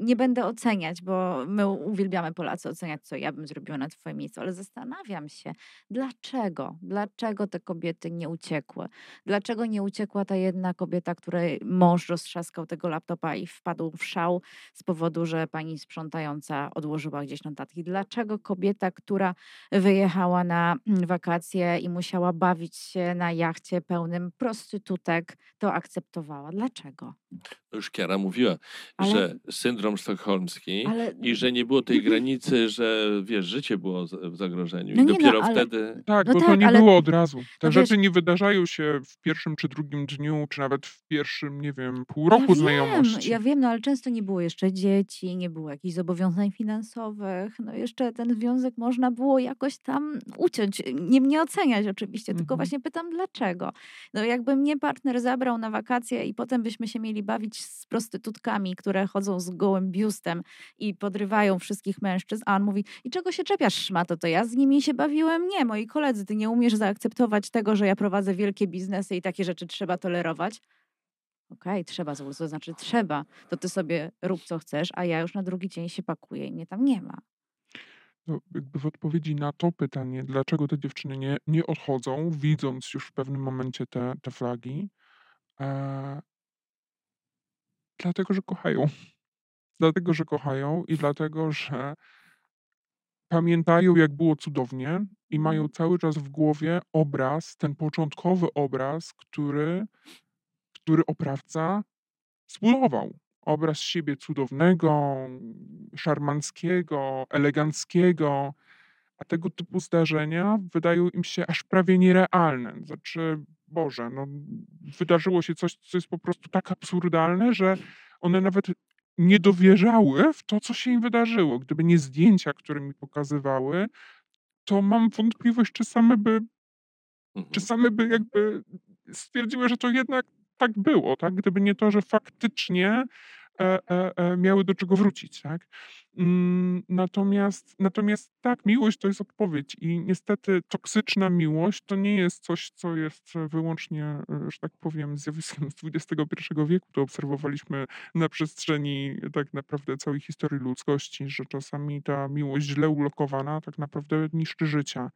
nie będę oceniać, bo my uwielbiamy Polacy oceniać, co ja bym zrobiła na twoim miejscu, ale zastanawiam się, dlaczego, dlaczego te kobiety nie uciekły? Dlaczego nie uciekła ta jedna kobieta, której mąż roztrzaskał tego laptopa i wpadł w szał z powodu, że pani sprzątająca odłożyła gdzieś notatki? Dlaczego kobieta, która wyjechała na mm, wakacje i musiała bawić się na jachcie pełnym prostytutek, to akceptowała? Dlaczego? To już Kiara mówiła, Ale- że syndrom sztokholmski Ale i że nie było tej granicy, że wiesz, życie było w zagrożeniu. No I nie, no, dopiero ale- wtedy. Tak, No bo to tak, nie ale- było od razu. Te no rzeczy wiesz- nie wydarzają się w pierwszym czy drugim dniu, czy nawet w pierwszym, nie wiem, pół Ja roku wiem, znajomości. Ja wiem, no ale często nie było jeszcze dzieci, nie było jakichś zobowiązań finansowych. No jeszcze ten związek można było jakoś tam uciąć. Nie mnie oceniać oczywiście, tylko Mhm. właśnie pytam dlaczego. No jakby mnie partner zabrał na wakacje i potem byśmy się mieli bawić z prostytutkami, które chodzą z gołym biustem i podrywają wszystkich mężczyzn, a on mówi, i czego się czepiasz, szmato, to ja z nimi się bawiłem? Nie, moi koledzy, ty nie umiesz zaakceptować tego, że ja prowadzę wielkie biznesy i takie rzeczy trzeba tolerować. Okej, trzeba, to to znaczy trzeba, to ty sobie rób co chcesz, a ja już na drugi dzień się pakuję i mnie tam nie ma. No, jakby w odpowiedzi na to pytanie, dlaczego te dziewczyny nie, nie odchodzą, widząc już w pewnym momencie te, te flagi, e, Dlatego, że kochają. Dlatego, że kochają i dlatego, że pamiętają, jak było cudownie i mają Mhm. cały czas w głowie obraz, ten początkowy obraz, który, który oprawca zbudował. Obraz siebie cudownego, szarmanckiego, eleganckiego, a tego typu zdarzenia wydają im się aż prawie nierealne. Znaczy, Boże, no, wydarzyło się coś, co jest po prostu tak absurdalne, że one nawet nie dowierzały w to, co się im wydarzyło. Gdyby nie zdjęcia, które mi pokazywały, to mam wątpliwość, czy same by, czy Mhm. same by jakby stwierdziły, że to jednak tak było, tak? Gdyby nie to, że faktycznie e, e, e, miały do czego wrócić, tak? Mm, Natomiast, natomiast tak, miłość to jest odpowiedź i niestety toksyczna miłość to nie jest coś, co jest wyłącznie, e, że tak powiem, zjawiskiem z XXI wieku. To obserwowaliśmy na przestrzeni tak naprawdę całej historii ludzkości, że czasami ta miłość źle ulokowana tak naprawdę niszczy życia.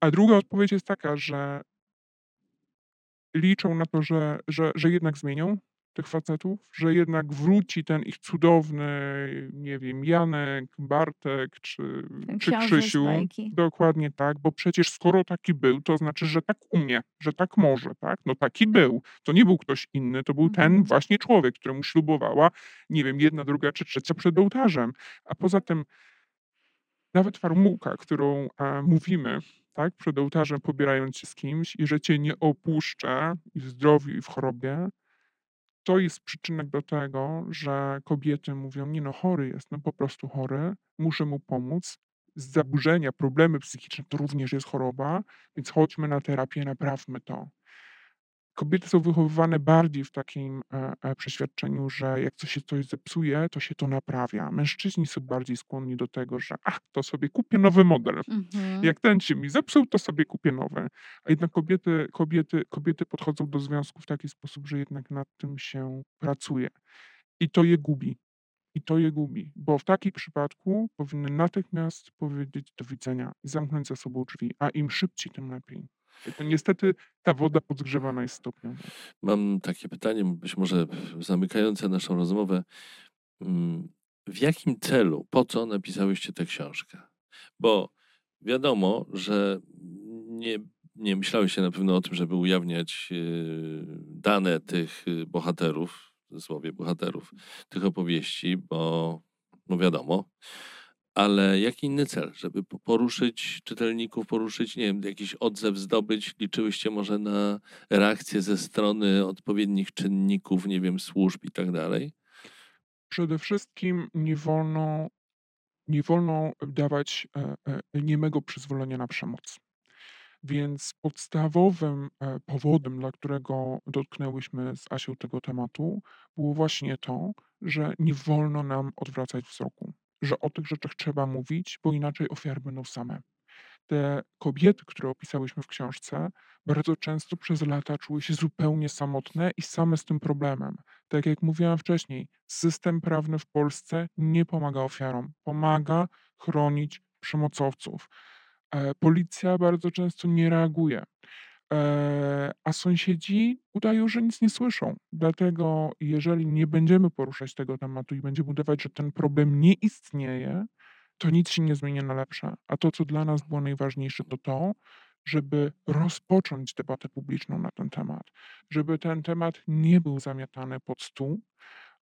A druga odpowiedź jest taka, że liczą na to, że, że, że jednak zmienią tych facetów, że jednak wróci ten ich cudowny, nie wiem, Janek, Bartek czy, Ten czy Krzysiu. Dokładnie tak, bo przecież skoro taki był, to znaczy, że tak umie, że tak może, tak? No taki był. To nie był ktoś inny, to był ten Mhm. właśnie człowiek, któremu ślubowała, nie wiem, jedna, druga czy trzecia przed ołtarzem. A poza tym nawet formułka, którą e, mówimy, tak, przed ołtarzem pobierając się z kimś i że cię nie opuszczę i w zdrowiu i w chorobie, to jest przyczynek do tego, że kobiety mówią, nie no, chory jest, no po prostu chory, muszę mu pomóc. Z zaburzenia, problemy psychiczne to również jest choroba, więc chodźmy na terapię, naprawmy to. Kobiety są wychowywane bardziej w takim e, e, przeświadczeniu, że jak coś się coś zepsuje, to się to naprawia. Mężczyźni są bardziej skłonni do tego, że ach, to sobie kupię nowy model. Mhm. Jak ten się mi zepsuł, to sobie kupię nowe. A jednak kobiety, kobiety, kobiety podchodzą do związku w taki sposób, że jednak nad tym się pracuje. I to je gubi. I to je gubi, bo w takim przypadku powinny natychmiast powiedzieć do widzenia i zamknąć za sobą drzwi, a im szybciej, tym lepiej. To niestety ta woda podgrzewana jest stopniowo. Mam takie pytanie, być może zamykające naszą rozmowę. Mm, W jakim celu, po co napisałyście tę książkę? Bo wiadomo, że nie, nie myślałyście na pewno o tym, żeby ujawniać yy, dane tych yy, bohaterów, w cudzysłowie bohaterów tych opowieści, bo no wiadomo, ale jaki inny cel? Żeby po- poruszyć czytelników, poruszyć, nie wiem, jakiś odzew zdobyć? Liczyłyście może na reakcję ze strony odpowiednich czynników, nie wiem, służb i tak dalej? Przede wszystkim nie wolno, nie wolno dawać e, e, niemego przyzwolenia na przemoc. Więc podstawowym e, powodem, dla którego dotknęłyśmy z Asią tego tematu, było właśnie to, że nie wolno nam odwracać wzroku, że o tych rzeczach trzeba mówić, bo inaczej ofiary będą same. Te kobiety, które opisałyśmy w książce, bardzo często przez lata czuły się zupełnie samotne i same z tym problemem. Tak jak mówiłam wcześniej, system prawny w Polsce nie pomaga ofiarom, pomaga chronić przemocowców. E, Policja bardzo często nie reaguje, a sąsiedzi udają, że nic nie słyszą. Dlatego, jeżeli nie będziemy poruszać tego tematu i będziemy udawać, że ten problem nie istnieje, to nic się nie zmieni na lepsze. A to, co dla nas było najważniejsze, to to, żeby rozpocząć debatę publiczną na ten temat, żeby ten temat nie był zamiatany pod stół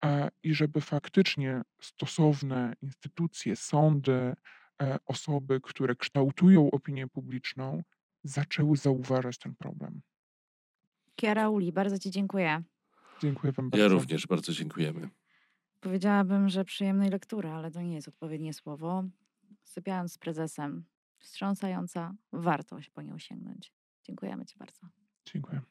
e, i żeby faktycznie stosowne instytucje, sądy, e, osoby, które kształtują opinię publiczną, zaczęły zauważać ten problem. Kiara Uli, bardzo Ci dziękuję. Dziękuję Wam bardzo. Ja również bardzo dziękujemy. Powiedziałabym, że przyjemnej lektury, ale to nie jest odpowiednie słowo. Sypiając z prezesem, wstrząsająca, warto się po nią sięgnąć. Dziękujemy Ci bardzo. Dziękuję.